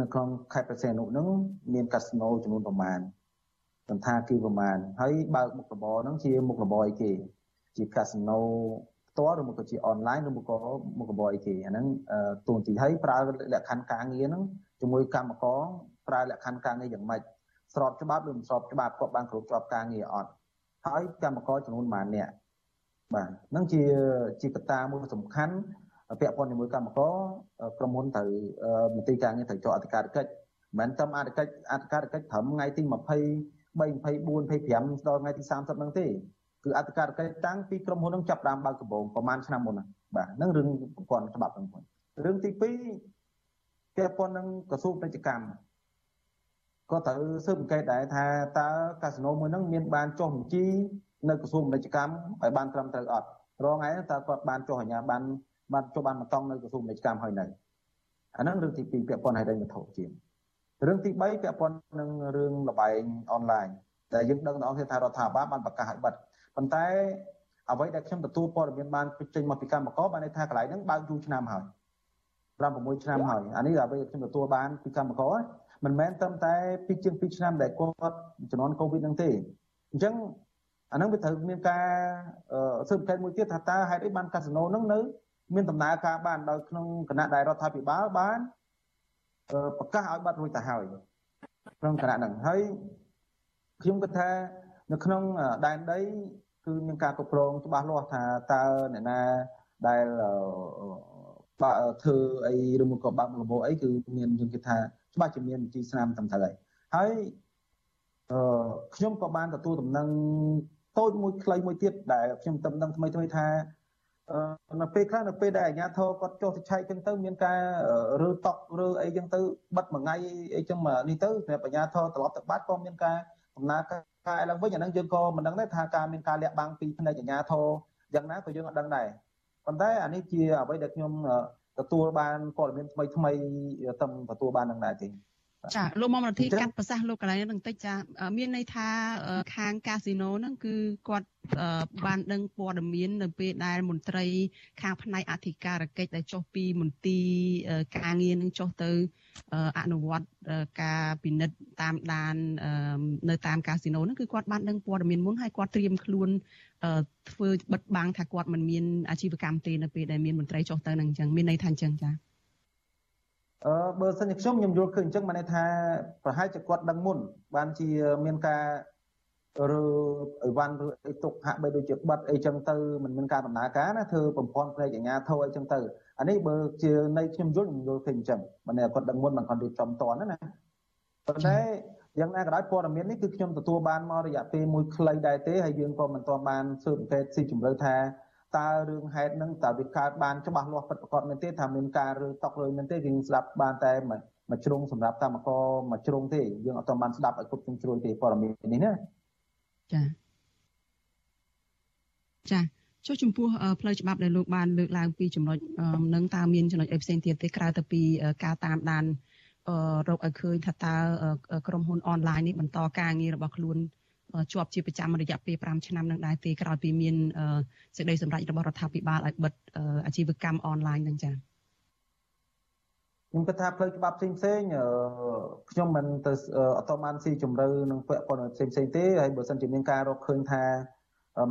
Speaker 16: នៅក្នុងខេត្តប្រសេនុហ្នឹងមានកាស៊ីណូចំនួនប្រមាណសន្តាគារប្រមាណហើយបើកមុខរបរហ្នឹងជាមុខរបរអីគេជាកាស៊ីណូផ្ទាល់ឬមកក៏ជាអនឡាញឬមកក៏មុខរបរអីគេអាហ្នឹងទូនទីហើយប្រើលក្ខខណ្ឌការងារហ្នឹងជាមួយកម្មករប្រើលក្ខខណ្ឌការងារយ៉ាងម៉េចស្របច្បាប់ឬមិនស្របច្បាប់គាត់បានគ្រប់ជាប់ការងារអត់ហើយកម្មករចំនួនប៉ុន្មានអ្នកបាទហ្នឹងជាជាកត្តាមួយសំខាន់ ពាក់ព័ន្ធជាមួយកម្មករក្រុមហ៊ុនត្រូវមន្ត្រីការងារត្រូវចុះអធិការកិច្ចមិនមែនត្រឹមអធិកិច្ចអធិការកិច្ចត្រឹមថ្ងៃទី23 24 25ដល់ថ្ងៃទី30ហ្នឹងទេគឺអធិការកិច្ចតាំងពីក្រុមហ៊ុនហ្នឹងចាប់ដើមបើកដំបូងប្រហែលឆ្នាំមុនហ្នឹងបាទហ្នឹងរឿងប្រព័ន្ធច្បាប់ហ្នឹងមួយរឿងទី2ពាក់ព័ន្ធនឹងក្រសួងពាណិជ្ជកម្មក៏ត្រូវស៊ើបអង្កេតដែរថាតើកាស៊ីណូមួយហ្នឹងមានបានចុះបញ្ជីនៅក្រសួងពាណិជ្ជកម្មឲ្យបានត្រឹមត្រូវអត់រងឯងតើគាត់បានចុះអាជ្ញាបាន បានចុះបានបន្តនៅក្រសួងពាណិជ្ជកម្មហើយនៅអាហ្នឹងរឿងទី2ពាក់ព័ន្ធហេតុរញ្ញវត្ថុជារឿងទី3ពាក់ព័ន្ធនឹងរឿងលបែងអនឡាញដែលយើងដឹងដល់គ្នាថារដ្ឋាភិបាលបានប្រកាសឲ្យបិទប៉ុន្តែអ្វីដែលខ្ញុំទទួលព័ត៌មានបានចេញមកពីកម្មករបានន័យថាកន្លែងហ្នឹងបើកយូរឆ្នាំហើយ5 6ឆ្នាំហើយអានេះអ្វីខ្ញុំទទួលបានពីកម្មករមិនមែនត្រឹមតែពីជាង2ឆ្នាំដែលគាត់ជំនាន់កូវីដហ្នឹងទេអញ្ចឹងអាហ្នឹងវាត្រូវមានការស៊ើបអង្កេតមួយទៀតថាតើហេតុអីបានកាស៊ីណូហ្នឹងនៅ មានដំណើរការបានដោយក្នុងគណៈដែលរដ្ឋាភិបាលបានប្រកាសឲ្យបាត់រួចទៅហើយក្នុងគណៈហ្នឹងហើយខ្ញុំគិតថានៅក្នុងដែនដីគឺមានការគ្រប់គ្រងច្បាស់លាស់ថាតើអ្នកណាដែលបើធ្វើអីឬមកក៏បើកលំហអីគឺមានយើងគិតថាច្បាស់ជាមានវិធីស្នាមត្រឹមត្រូវហើយហើយអឺខ្ញុំក៏បានទទួលដំណឹងតូចមួយខ្លីមួយទៀតដែលខ្ញុំតំណឹងថ្មីថ្មីថា នៅពេលខ្លះនៅពេលដែលអាជ្ញាធរគាត់ចុះទៅឆែកចឹងទៅមានការរើតក់រើអីចឹងទៅបិទមួយថ្ងៃអីចឹងនេះទៅសម្រាប់អាជ្ញាធរត្រឡប់ទៅបាត់ក៏មានការដំណើរការឡើងវិញអាហ្នឹងយើងក៏មិនដឹងដែរថាការមានការលាក់បាំងពីផ្នែកអាជ្ញាធរយ៉ាងណាក៏យើងអត់ដឹងដែរប៉ុន្តែអានេះជាអ្វីដែលខ្ញុំទទួលបានព័ត៌មានថ្មីថ្មីទៅទទួលបាននឹងដែរទេ
Speaker 4: ចាលោកមុំរដ្ឋាភិបាលកាត់ប្រសាសន៍លោកកន្លែងហ្នឹងបន្តិចចាមានន័យថាខាងកាស៊ីណូហ្នឹងគឺគាត់បានដឹងព័ត៌មាននៅពេលដែលមន្ត្រី ខាងផ្នែកអធិការកិច្ចដែលចុះពីមន្ទីរការងារនឹងចុះទៅអនុវត្តការពិនិត្យតាមដាននៅតាមកាស៊ីណូហ្នឹងគឺគាត់បានដឹងព័ត៌មានមុនហើយគាត់ត្រៀមខ្លួនធ្វើបិទបាំងថាគាត់មិនមានអាជីវកម្មទេនៅពេលដែលមានមន្ត្រីចុះទៅនឹងអញ្ចឹងមានន័យថាអញ្ចឹងចា៎
Speaker 16: អឺបើសិនជាខ្ញុំខ្ញុំយល់ឃើញអញ្ចឹងបានន័យថាប្រហែលជាគាត់ដឹងមុន បានជាមានការឬអីវ៉ាន់ឬអីទុកហាក់បីដូចជាបិទអីចឹងទៅមិនមានការដំណើរការណាធ្វើប្រព័ន្ធផ្នែកអាជ្ញាធរអីចឹងទៅអានេះបើជានៃខ្ញុំយល់ខ្ញុំយល់ឃើញអញ្ចឹងបានគាត់ដឹងមុនមិនគាត់រៀបចំតនណាប៉ុន្តែយ៉ាងណាក៏ដោយព័ត៌មាននេះគឺខ្ញុំទទួលបានមករយៈពេលមួយខ្លីដែរទេហើយយើងក៏មិនទាន់បានស៊ើបអង្កេតស៊ីជម្រៅថា តើរឿងហេតុហ្នឹងតើវាកើតបានច្បាស់លាស់ពិតប្រាកដមែនទេថាមានការរើតុករើមែនទេយើងស្ដាប់បានតែមួយជ្រុងសម្រាប់កម្មករមួយជ្រុងទេយើងអត់ទាន់បានស្ដាប់ឲ្យគ្រប់ជ្រុងជ្រោយទេព័ត៌មាននេះណា
Speaker 4: ចាចាចុះចំពោះផ្លូវច្បាប់ដែលលោកបានលើកឡើងពីចំណុចនឹងតើមានចំណុចអីផ្សេងទៀតទេក្រៅទៅពីការតាមដានរកឲ្យឃើញថាតើក្រុមហ៊ុនអនឡាញនេះបន្តការងាររបស់ខ្លួន ជាប់ជាប្រចាំរយៈពេល5ឆ្នាំនឹងដែរទេក្រោយពីមានសេចក្តីសម្រេចរបស់រដ្ឋាភិបាលឲ្យបិទអាជីវកម្មអនឡាញនឹងចា៎
Speaker 16: ខ្ញុំគិតថាផ្លូវច្បាប់ផ្សេងផ្សេងខ្ញុំមិនទៅអត់តបានស៊ីជម្រៅនឹងពាក់ព័ន្ធផ្សេងផ្សេងទេហើយបើសិនជាមានការរកឃើញថា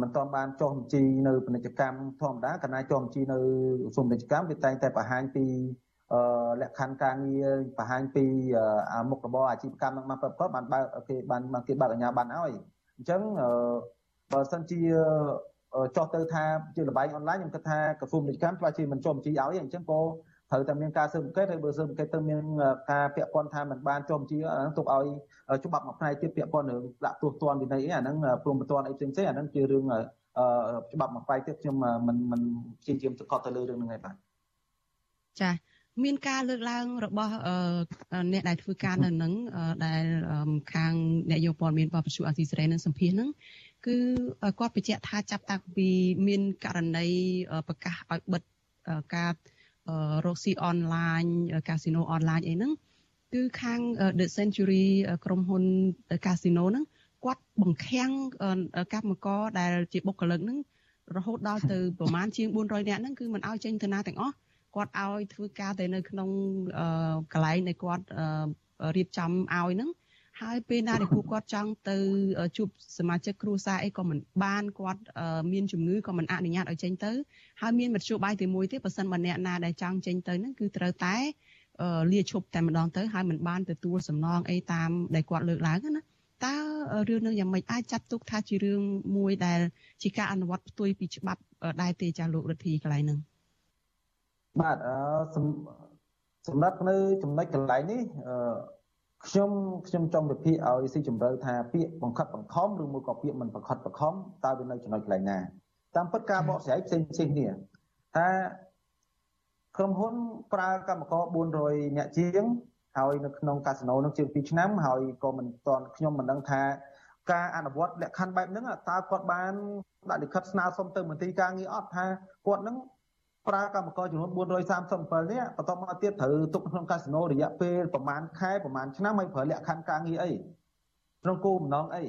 Speaker 16: មិនទាន់បានចុះបញ្ជីនៅពាណិជ្ជកម្មធម្មតាកណាចុះបញ្ជីនៅក្រសួងពាណិជ្ជកម្មវាតែងតែបង្ហាញពី លក្ខខណ្ឌការងារបង្ហាញពីមុខរបរអាជីវកម្មនឹងមកប្រកបបានបើគេបានគេបើកអាជ្ញាប័ណ្ណឲ្យអញ្ចឹងបើសិនជាចោះទៅថាជាលបែងអនឡាញខ្ញុំគិតថាក្រសួងពាណិជ្ជកម្មច្បាស់ជាមិនចុះបញ្ជីឲ្យអញ្ចឹងក៏ត្រូវតែមានការស៊ើបអង្កេតហើយបើស៊ើបអង្កេតទៅមានការពាក់ព័ន្ធថាมันបានចុះបញ្ជីអាហ្នឹងទុកឲ្យច្បាប់មួយផ្នែកទៀតពាក់ព័ន្ធនឹងដាក់ទោសទណ្ឌវិន័យអីអាហ្នឹងព្រមបន្ទាន់អីផ្សេងៗអាហ្នឹងជារឿងច្បាប់មួយផ្នែកទៀតខ្ញុំមិនមិនព្យាយាមសង្កត់ទៅលើរឿងហ្នឹងឯងបាទ
Speaker 4: ចា មានការលើកឡើងរបស់អ្នកដែលធ្វើការនៅនឹងដែលខាងអ្នកយកព័ត៌មានរបស់ពសុអាស៊ីសេរីនឹងសម្ភាសនឹងគឺគាត់បញ្ជាក់ថាចាប់តាំងពីមានករណីប្រកាសឲ្យបិទការរកស៊ីអនឡាញកាស៊ីណូអនឡាញអីហ្នឹងគឺខាង The Century ក្រុមហ៊ុនកាស៊ីណូហ្នឹងគាត់បង្ខាំងកម្មករដែលជាបុគ្គលិកហ្នឹងរហូតដល់ទៅប្រមាណជាង400នាក់ហ្នឹងគឺមិនឲ្យចេញទៅណាទាំងអស់ គាត់ឲ្យធ្វើការតែនៅក្នុងកន្លែងដែលគាត់រៀបចំឲ្យហ្នឹងហើយពេលណាដែលពួកគាត់ចង់ទៅជួបសមាជិកគ្រួសារអីក៏មិនបានគាត់មានជំងឺក៏មិនអនុញ្ញាតឲ្យចេញទៅហើយមានមធ្យោបាយទីមួយទៀតបើសិនបើអ្នកណាដែលចង់ចេញទៅហ្នឹងគឺត្រូវតែលាឈប់តែម្ដងទៅហើយមិនបានទទួលសំណងអីតាមដែលគាត់លើកឡើងណាតើរឿងនឹងយ៉ាងម៉េចអាចចាត់ទុកថាជារឿងមួយដែលជាការអនុវត្តផ្ទុយពីច្បាប់ដែរទេចាលោករដ្ឋីកន្លែងហ្នឹង
Speaker 16: បាទអឺសម្រាប់នៅចំណុចកន្លែងនេះអឺខ្ញុំខ្ញុំចង់វិភាគឲ្យស៊ីជម្រៅថាពាក្យបង្ខិតបង្ខំឬមួយក៏ពាក្យមិនបង្ខិតបង្ខំតើវានៅចំណុចកន្លែងណាតាមពិតការបកស្រាយផ្សេងផ្សេងគ្នាថាក្រុមហ៊ុនប្រើកម្មករ400អ្នកជាងហើយនៅក្នុងកាស៊ីណូនឹងជាង2ឆ្នាំហើយក៏មិនទាន់ខ្ញុំមិនដឹងថាការអនុវត្តលក្ខខណ្ឌបែបហ្នឹងតើគាត់បានដាក់លិខិតស្នើសុំទៅមន្ត្រីការងារអត់ថាគាត់នឹង ប្រើកម្មករចំនួន437នាក់បន្ទាប់មកទៀតត្រូវទុកក្នុងកាស៊ីណូរយៈពេលប្រហែលខែប្រហែលឆ្នាំហើយប្រើលក្ខខណ្ឌការងារអីក្នុងគោលបំណងអី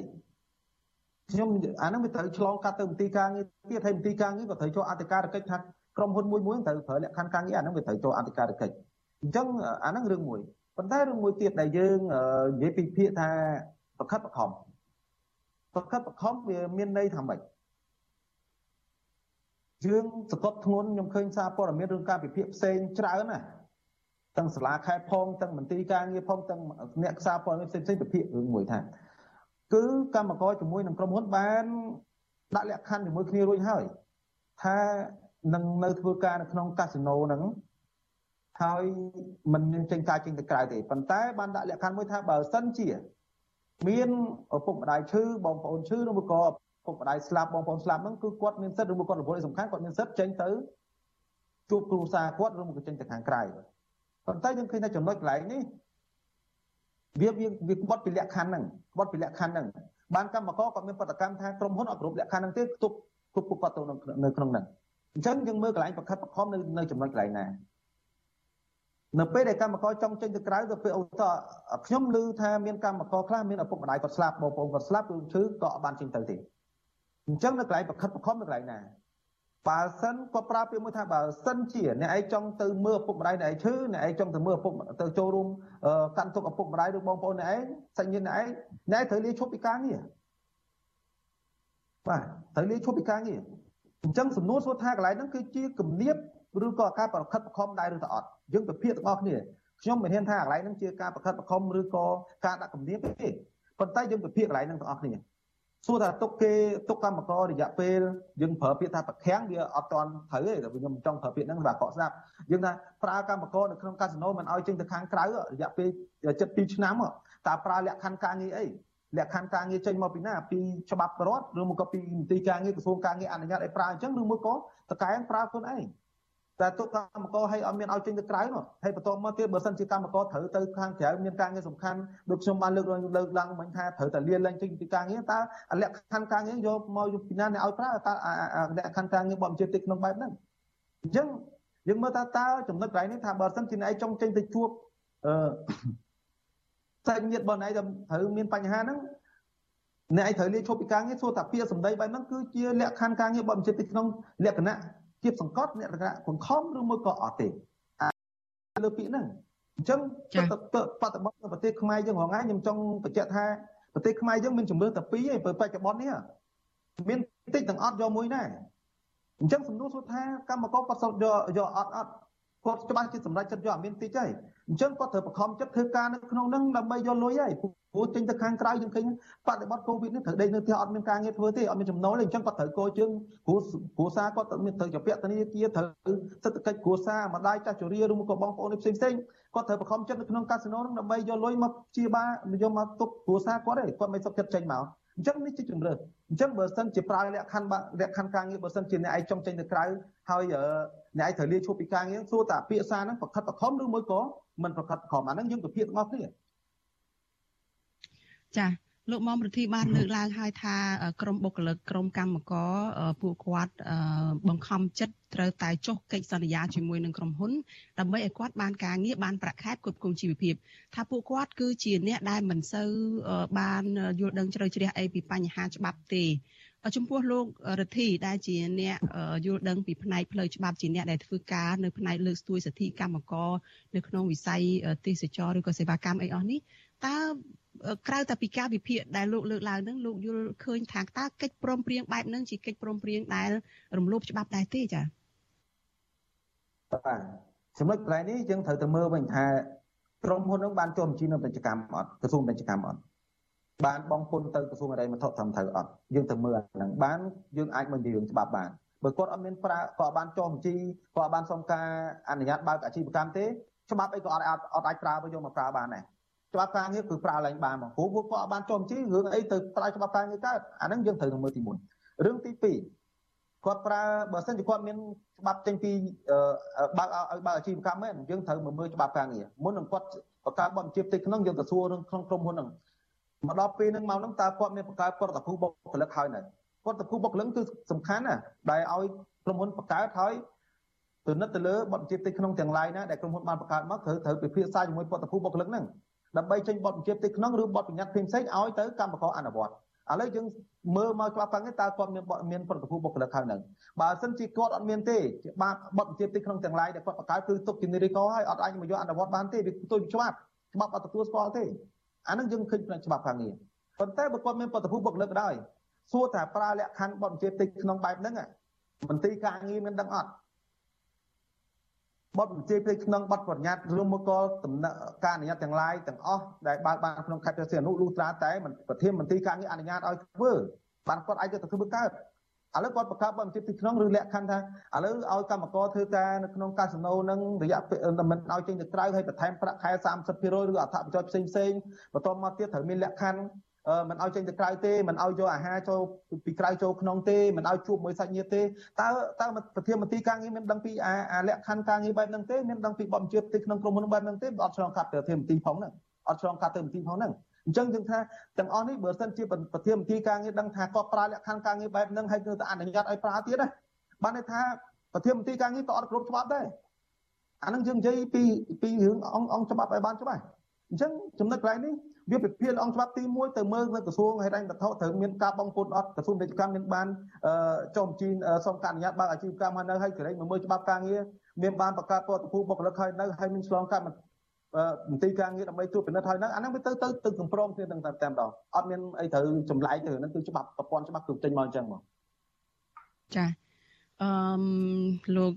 Speaker 16: ខ្ញុំអានឹងវាត្រូវឆ្លងកាត់ទៅមន្ទីរការងារទៀតហើយមន្ទីរការងារក៏ត្រូវចូលអធិការកិច្ចថាក្រុមហ៊ុនមួយមួយត្រូវប្រើលក្ខខណ្ឌការងារអានឹងវាត្រូវចូលអធិការកិច្ចអញ្ចឹងអានឹងរឿងមួយប៉ុន្តែរឿងមួយទៀតដែលយើងនិយាយពីភាគថាប្រខិតប្រខំប្រខិតប្រខំវាមានន័យថាម៉េច យើងសកត់ធ្ងន់ខ្ញុំឃើញសារព័ត៌មានរឿងការពិភាក្សាផ្សេងច្រើនណាទាំងសាលាខេត្តផងទាំងមន្ត្រីការងារផងទាំងអ្នកសារព័ត៌មានផ្សេងផ្សេងពិភាក្សារឿងមួយថាគឺកម្មករជាមួយនឹងក្រុមហ៊ុនបានដាក់លក្ខខណ្ឌជាមួយគ្នារួចហើយថានឹងនៅធ្វើការនៅក្នុងកាស៊ីណូហ្នឹងហើយមិនមានចេញការចេញទៅក្រៅទេប៉ុន្តែបានដាក់លក្ខខណ្ឌមួយថាបើសិនជា មានឪពុកម្ដាយឈឺបងប្អូនឈឺឬក៏ ពុកម្ដាយស្លាប់បងប្អូនស្លាប់ហ្នឹងគឺគាត់មានសិទ្ធិឬមួយគាត់រវល់សំខាន់គាត់មានសិទ្ធិចេញទៅជួបគ្រួសារគាត់ឬមួយក៏ចេញទៅខាងក្រៅប៉ុន្តែយើងឃើញថាចំណុចកន្លែងនេះវាវាវាក្បត់ពីលក្ខខណ្ឌហ្នឹងក្បត់ពីលក្ខខណ្ឌហ្នឹងបានកម្មករគាត់មានប្រតិកម្មថាក្រុមហ៊ុនអត់គ្រប់លក្ខខណ្ឌហ្នឹងទេទុកទុកពួកគាត់ទៅនៅក្នុងហ្នឹងអញ្ចឹងយើងមើលកន្លែងប្រខិតប្រខំនៅនៅចំណុចកន្លែងណានៅពេលដែលកម្មករចង់ចេញទៅក្រៅទៅពេលអូតខ្ញុំឮថាមានកម្មករខ្លះមានឪពុកម្ដាយគាត់ស្លាប់បងប្អូនគាត់ស្លាប់ឬឈឺក៏អត់បានចេញទៅទេ អញ្ចឹងនៅកន្លែងប្រខិតប្រខំនៅកន្លែងណាបើសិនគាត់ប្រើពាក្យមួយថាបើសិនជាអ្នកឯងចង់ទៅមើលឪពុកម្ដាយអ្នកឯងឈឺអ្នកឯងចង់ទៅមើលឪពុកទៅចូលរួមកាន់ទុកឪពុកម្ដាយឬបងប្អូនអ្នកឯងសាច់ញាតិអ្នកឯងអ្នកឯងត្រូវលាឈប់ពីការងារបាទត្រូវលាឈប់ពីការងារអញ្ចឹងសំណួរសួរថាកន្លែងហ្នឹងគឺជាគំនាបឬក៏ការប្រខិតប្រខំដែរឬក៏អត់យើងទៅភាកទាំងអស់គ្នាខ្ញុំមិនហ៊ានថាកន្លែងហ្នឹងជាការប្រខិតប្រខំឬក៏ការដាក់គំនាបទេប៉ុន្តែយើងទៅភាកកន្លែងហ្នឹងទាំងអស់គ្នា សួរថាទុកគេទុកកម្មកររយៈពេលយើងប្រើពាក្យថាប្រខាំងវាអត់តន់ត្រូវទេតែខ្ញុំចង់ប្រើពាក្យហ្នឹងសម្រាប់កក់ស្ដាប់យើងថាប្រើកម្មករនៅក្នុងកាស៊ីណូមិនឲ្យចេញទៅខាងក្រៅរយៈពេល72ឆ្នាំតើប្រើលក្ខខណ្ឌការងារអីលក្ខខណ្ឌការងារចេញមកពីណាពីច្បាប់រដ្ឋឬមកក៏ពីមន្ទីរការងារក្រសួងការងារអនុញ្ញាតឲ្យប្រើអញ្ចឹងឬមកក៏តកែងប្រើខ្លួនឯង តែទុកកម្មករឲ្យអត់មានឲ្យចេញទៅក្រៅនោះហើយបន្ទាប់មកទៀតបើសិនជាកម្មករត្រូវទៅខាងក្រៅមានការងារសំខាន់ដូចខ្ញុំបានលើកលើកឡើងមិញថាត្រូវតែលាលែងចេញពីការងារតើលក្ខខណ្ឌការងារយកមកយកពីណាអ្នកឲ្យប្រើតើលក្ខខណ្ឌការងារបបជាទីក្នុងបែបហ្នឹងអញ្ចឹងយើងមើលតើតើចំណុចកន្លែងនេះថាបើសិនជាអ្នកឯងចង់ចេញទៅជួបអឺសាច់ញាតិបងឯងត្រូវមានបញ្ហាហ្នឹងអ្នកឯងត្រូវលាឈប់ពីការងារសួរថាពាក្យសម្ដីបែបហ្នឹងគឺជាលក្ខខណ្ឌការងារបបជាទីក្នុងលក្ខណៈ ជាសង្កត់អ្នករកបង្ខំឬមួយក៏អត់ទេលើពាក្យហ្នឹងអញ្ចឹងបច្ចុប្បន្ននៅប្រទេសខ្មែរយើងរងថ្ងៃខ្ញុំចង់បញ្ជាក់ថាប្រទេសខ្មែរយើងមានជំរឿនតែពីរឯងបច្ចុប្បន្ននេះមានតិចទាំងអត់យកមួយដែរអញ្ចឹងសំណួរសួរថាកម្មករគាត់សុទ្ធយកយកអត់អត់គាត់ច្បាស់ជាសម្រាប់ចិត្តយកអត់មានតិចហើយ អញ្ចឹងគាត់ត្រូវបង្ខំចិត្តធ្វើការនៅក្នុងហ្នឹងដើម្បីយកលុយហើយព្រោះចេញទៅខាងក្រៅយើងឃើញបដិបត្តិកូវីដនេះត្រូវដេកនៅផ្ទះអត់មានការងារធ្វើទេអត់មានចំណូលទេអញ្ចឹងគាត់ត្រូវកោជើងគ្រួគ្រួសារគាត់ត្រូវមានត្រូវជាពាក់ធនាគារត្រូវសេដ្ឋកិច្ចគ្រួសារម្ដាយចាស់ជរាឬមកក៏បងប្អូនផ្សេងផ្សេងគាត់ត្រូវបង្ខំចិត្តនៅក្នុងកាស៊ីណូហ្នឹងដើម្បីយកលុយមកជាបាលយកមកទុកគ្រួសារគាត់ទេគាត់មិនសុខចិត្តចេញមក អញ្ចឹងនេះជាជំរឿនអញ្ចឹងបើសិនជាប្រើលក្ខខណ្ឌលក្ខខណ្ឌការងារបើសិនជាអ្នកឯងចង់ចេញទៅក្រៅហើយអ្នកឯងត្រូវលាឈប់ពីការងារសួរតាពាក្យសារហ្នឹងប្រខិតប្រខំឬមួយក៏មិនប្រខិតប្រខំអាហ្នឹងយើងទៅភាកទាំងអស់គ្នា
Speaker 4: ចា លោកមុំប្រធានបានលើកឡើងហើយថាក្រមបុគ្គលិកក្រមកម្មករពួកគាត់បង្ខំចិត្តត្រូវតែចុះកិច្ចសន្យាជាមួយនឹងក្រុមហ៊ុនដើម្បីឲ្យគាត់បានការងារបានប្រាក់ខែគ្រប់គ្រងជីវភាពថាពួកគាត់គឺជាអ្នកដែលមិនសូវបានយល់ដឹងជ្រៅជ្រះអីពីបញ្ហាច្បាប់ទេចំពោះលោករទ្ធីដែលជាអ្នកយល់ដឹងពីផ្នែកផ្លូវច្បាប់ជាអ្នកដែលធ្វើការនៅផ្នែកលើកស្ទួយសិទ្ធិកម្មករនៅក្នុងវិស័យទេសចរឬក៏សេវាកម្មអីអស់នេះតើ ក្រៅតែពីការវិភាគដែលលោកលើកឡើងហ្នឹងលោកយល់ឃើញថាតើកិច្ចព្រមព្រៀងបែបហ្នឹងជាកិច្ចព្រមព្រៀងដែលរំលោភច្បាប់ដែរទេចា៎
Speaker 16: បាទចំណុចកន្លែងនេះយើងត្រូវទៅមើលវិញថាក្រុមហ៊ុនហ្នឹងបានចូលបញ្ជីនៅពាណិជ្ជកម្មអត់ក្រសួងពាណិជ្ជកម្មអត់បានបងពុនទៅក្រសួងអរិយវត្ថុត្រឹមត្រូវអត់យើងទៅមើលអាហ្នឹងបានយើងអាចមកនិយាយរឿងច្បាប់បានបើគាត់អត់មានប្រើក៏បានចុះបញ្ជីក៏អត់បានសុំការអនុញ្ញាតបើកអាជីវកម្មទេច្បាប់អីក៏អត់អត់អាចប្រើយកមកប្រើបានដែរ ច្បាប់ការងារគឺប្រើឡើងបានមកព្រោះពួកគាត់អត់បានចុះបញ្ជីរឿងអីទៅប្រើច្បាប់ការងារកើតអាហ្នឹងយើងត្រូវនឹងមើលទី1រឿងទី2គាត់ប្រើបើសិនជាគាត់មានច្បាប់ចេញពីបើកឲ្យបើកអាជីវកម្មមែនយើងត្រូវមើលច្បាប់ការងារមុននឹងគាត់បង្កើតបទបញ្ជាផ្ទៃក្នុងយើងទៅសួររឿងក្នុងក្រុមហ៊ុនហ្នឹងមកដល់ពេលហ្នឹងមកហ្នឹងតើគាត់មានបង្កើតប្រតិភូបុគ្គលិកហើយនៅប្រតិភូបុគ្គលិកគឺសំខាន់ណាដែលឲ្យក្រុមហ៊ុនបង្កើតហើយទៅនិតទៅលើបទបញ្ជាផ្ទៃក្នុងទាំងឡាយណាដែលក្រុមហ៊ុនបានបង្កើតមកត្រូវត្រូវពិភាក្សាជាមួយប្រតិភូបុគ្គលិកហ្នឹង ដើម្បីចេញបទបញ្ជាផ្ទៃក្នុងឬបទបញ្ញត្តិផ្សេងៗឲ្យទៅកម្មករអនុវត្តឥឡូវយើងមើលមកច្បាប់ខាងនេះតើគាត់មានមានប្រតិភូបុគ្គលិកហើយនឹងបើសិនជាគាត់អត់មានទេបាបបទបញ្ជាផ្ទៃក្នុងទាំងឡាយដែលគាត់បង្កើតគឺទុកជានិរិកហើយអត់អាចមកយកអនុវត្តបានទេវាផ្ទុយពីច្បាប់ច្បាប់អត់ទទួលស្គាល់ទេអានឹងយើងឃើញផ្នែកច្បាប់ខាងនេះប៉ុន្តែបើគាត់មានប្រតិភូបុគ្គលិកដែរសួរថាប្រើលក្ខខណ្ឌបទបញ្ជាផ្ទៃក្នុងបែបហ្នឹងមន្ត្រីការងារមានដឹងអត់ បទបញ្ជាផ្ទៃក្នុងបទបញ្ញត្តិរួមមកកលដំណើរការអនុញ្ញាតទាំងឡាយទាំងអស់ដែលបើកបានក្នុងខេត្តព្រះសីហនុលុះត្រាតែប្រធានមន្ត្រីការងារអនុញ្ញាតឲ្យធ្វើបានគាត់អាចទៅធ្វើកើតឥឡូវគាត់បង្កើតបទបញ្ជាផ្ទៃក្នុងឬលក្ខខណ្ឌថាឥឡូវឲ្យកម្មករធ្វើការនៅក្នុងកាស៊ីណូនឹងរយៈពេលមិនឲ្យចេញទៅក្រៅហើយបន្ថែមប្រាក់ខែ30%ឬអត្ថប្រយោជន៍ផ្សេងផ្សេងបន្តមកទៀតត្រូវមានលក្ខខណ្ឌ មិនឲ្យចេញទៅក្រៅទេមិនឲ្យយកអាហារចូលពីក្រៅចូលក្នុងទេមិនឲ្យជួបមួយសាច់ញាតិទេតើតើប្រធានមន្ត្រីការងារមានដឹងពីអាលក្ខខណ្ឌការងារបែបហ្នឹងទេមានដឹងពីបទបញ្ជាផ្ទៃក្នុងក្រុមហ៊ុនបែបហ្នឹងទេអត់ឆ្លងកាត់ទៅប្រធានមន្ត្រីផងហ្នឹងអត់ឆ្លងកាត់ទៅមន្ត្រីផងហ្នឹងអញ្ចឹងយើងថាទាំងអស់នេះបើសិនជាប្រធានមន្ត្រីការងារដឹងថាគាត់ប្រើលក្ខខណ្ឌការងារបែបហ្នឹងហើយគឺទៅអនុញ្ញាតឲ្យប្រើទៀតណាបានន័យថាប្រធានមន្ត្រីការងារក៏អត់គ្រប់ច្បាប់ដែរអានឹងយើងនិយាយពីពីរឿងអង្គអង្គច្បាប់ឲ្យបានច្បាស់អញ្ចឹងចំណុចកន្លែងនេះ វាពិភាក្សាអង្គច្បាប់ទី1ទៅមើលនៅក្រសួងហេដ្ឋារចនាសម្ព័ន្ធត្រូវមានការបងពុនអត់ក្រសួងពាណិជ្ជកម្មមានបានចុះជីសុំការអនុញ្ញាតបើកអាជីវកម្មហើយនៅហើយក្រែងមើលច្បាប់ការងារមានបានបង្កើតពតភូបុគ្គលិកហើយនៅហើយមានឆ្លងកាត់មន្ត្រីការងារដើម្បីត្រួតពិនិត្យហើយនៅអាហ្នឹងវាទៅទៅទៅកំប្រងគ្នាទាំងតែតែម្ដងអត់មានអីត្រូវចម្លែកទៅហ្នឹងគឺច្បាប់ប្រព័ន្ធច្បាប់គឺចេញមកអញ្ចឹងមក
Speaker 4: ចា អឺលោក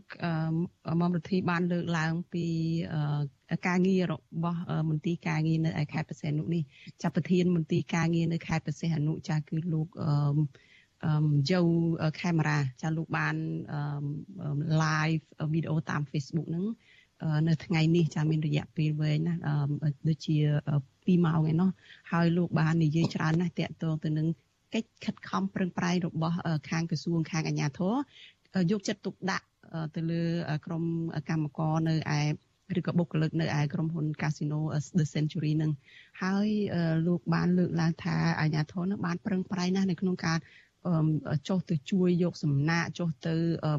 Speaker 4: មុំរទ្ធីបានលើកឡើងពីការងាររបស់មន្ទីរការងារនៅឯខេត្តបរសេនុនេះចាប់ប្រធានមន្ទីរការងារនៅខេត្តបរសេនុចាគឺលោកអឺយោខេមរ៉ាចាលោកបាន live វីដេអូតាម Facebook ហ្នឹងនៅថ្ងៃនេះចាមានរយៈពេលវែងណាដូចជា2ម៉ោងឯណោះហើយលោកបាននិយាយច្រើនណាស់តាក់ទងទៅនឹងកិច្ចខិតខំប្រឹងប្រែងរបស់ខាងក្រសួងខាងអាជ្ញាធរ យកចិត្តទុកដាក់ទៅលើក្រុមកម្មករនៅឯឬក៏បុគ្គលិកនៅឯក្រុមហ៊ុន Casino The Century នឹងហើយលោកបានលើកឡើងថាអាជ្ញាធរនឹងបានប្រឹងប្រែងណាស់នៅក្នុងការចុះទៅជួយយកសំណាក់ចុះទៅ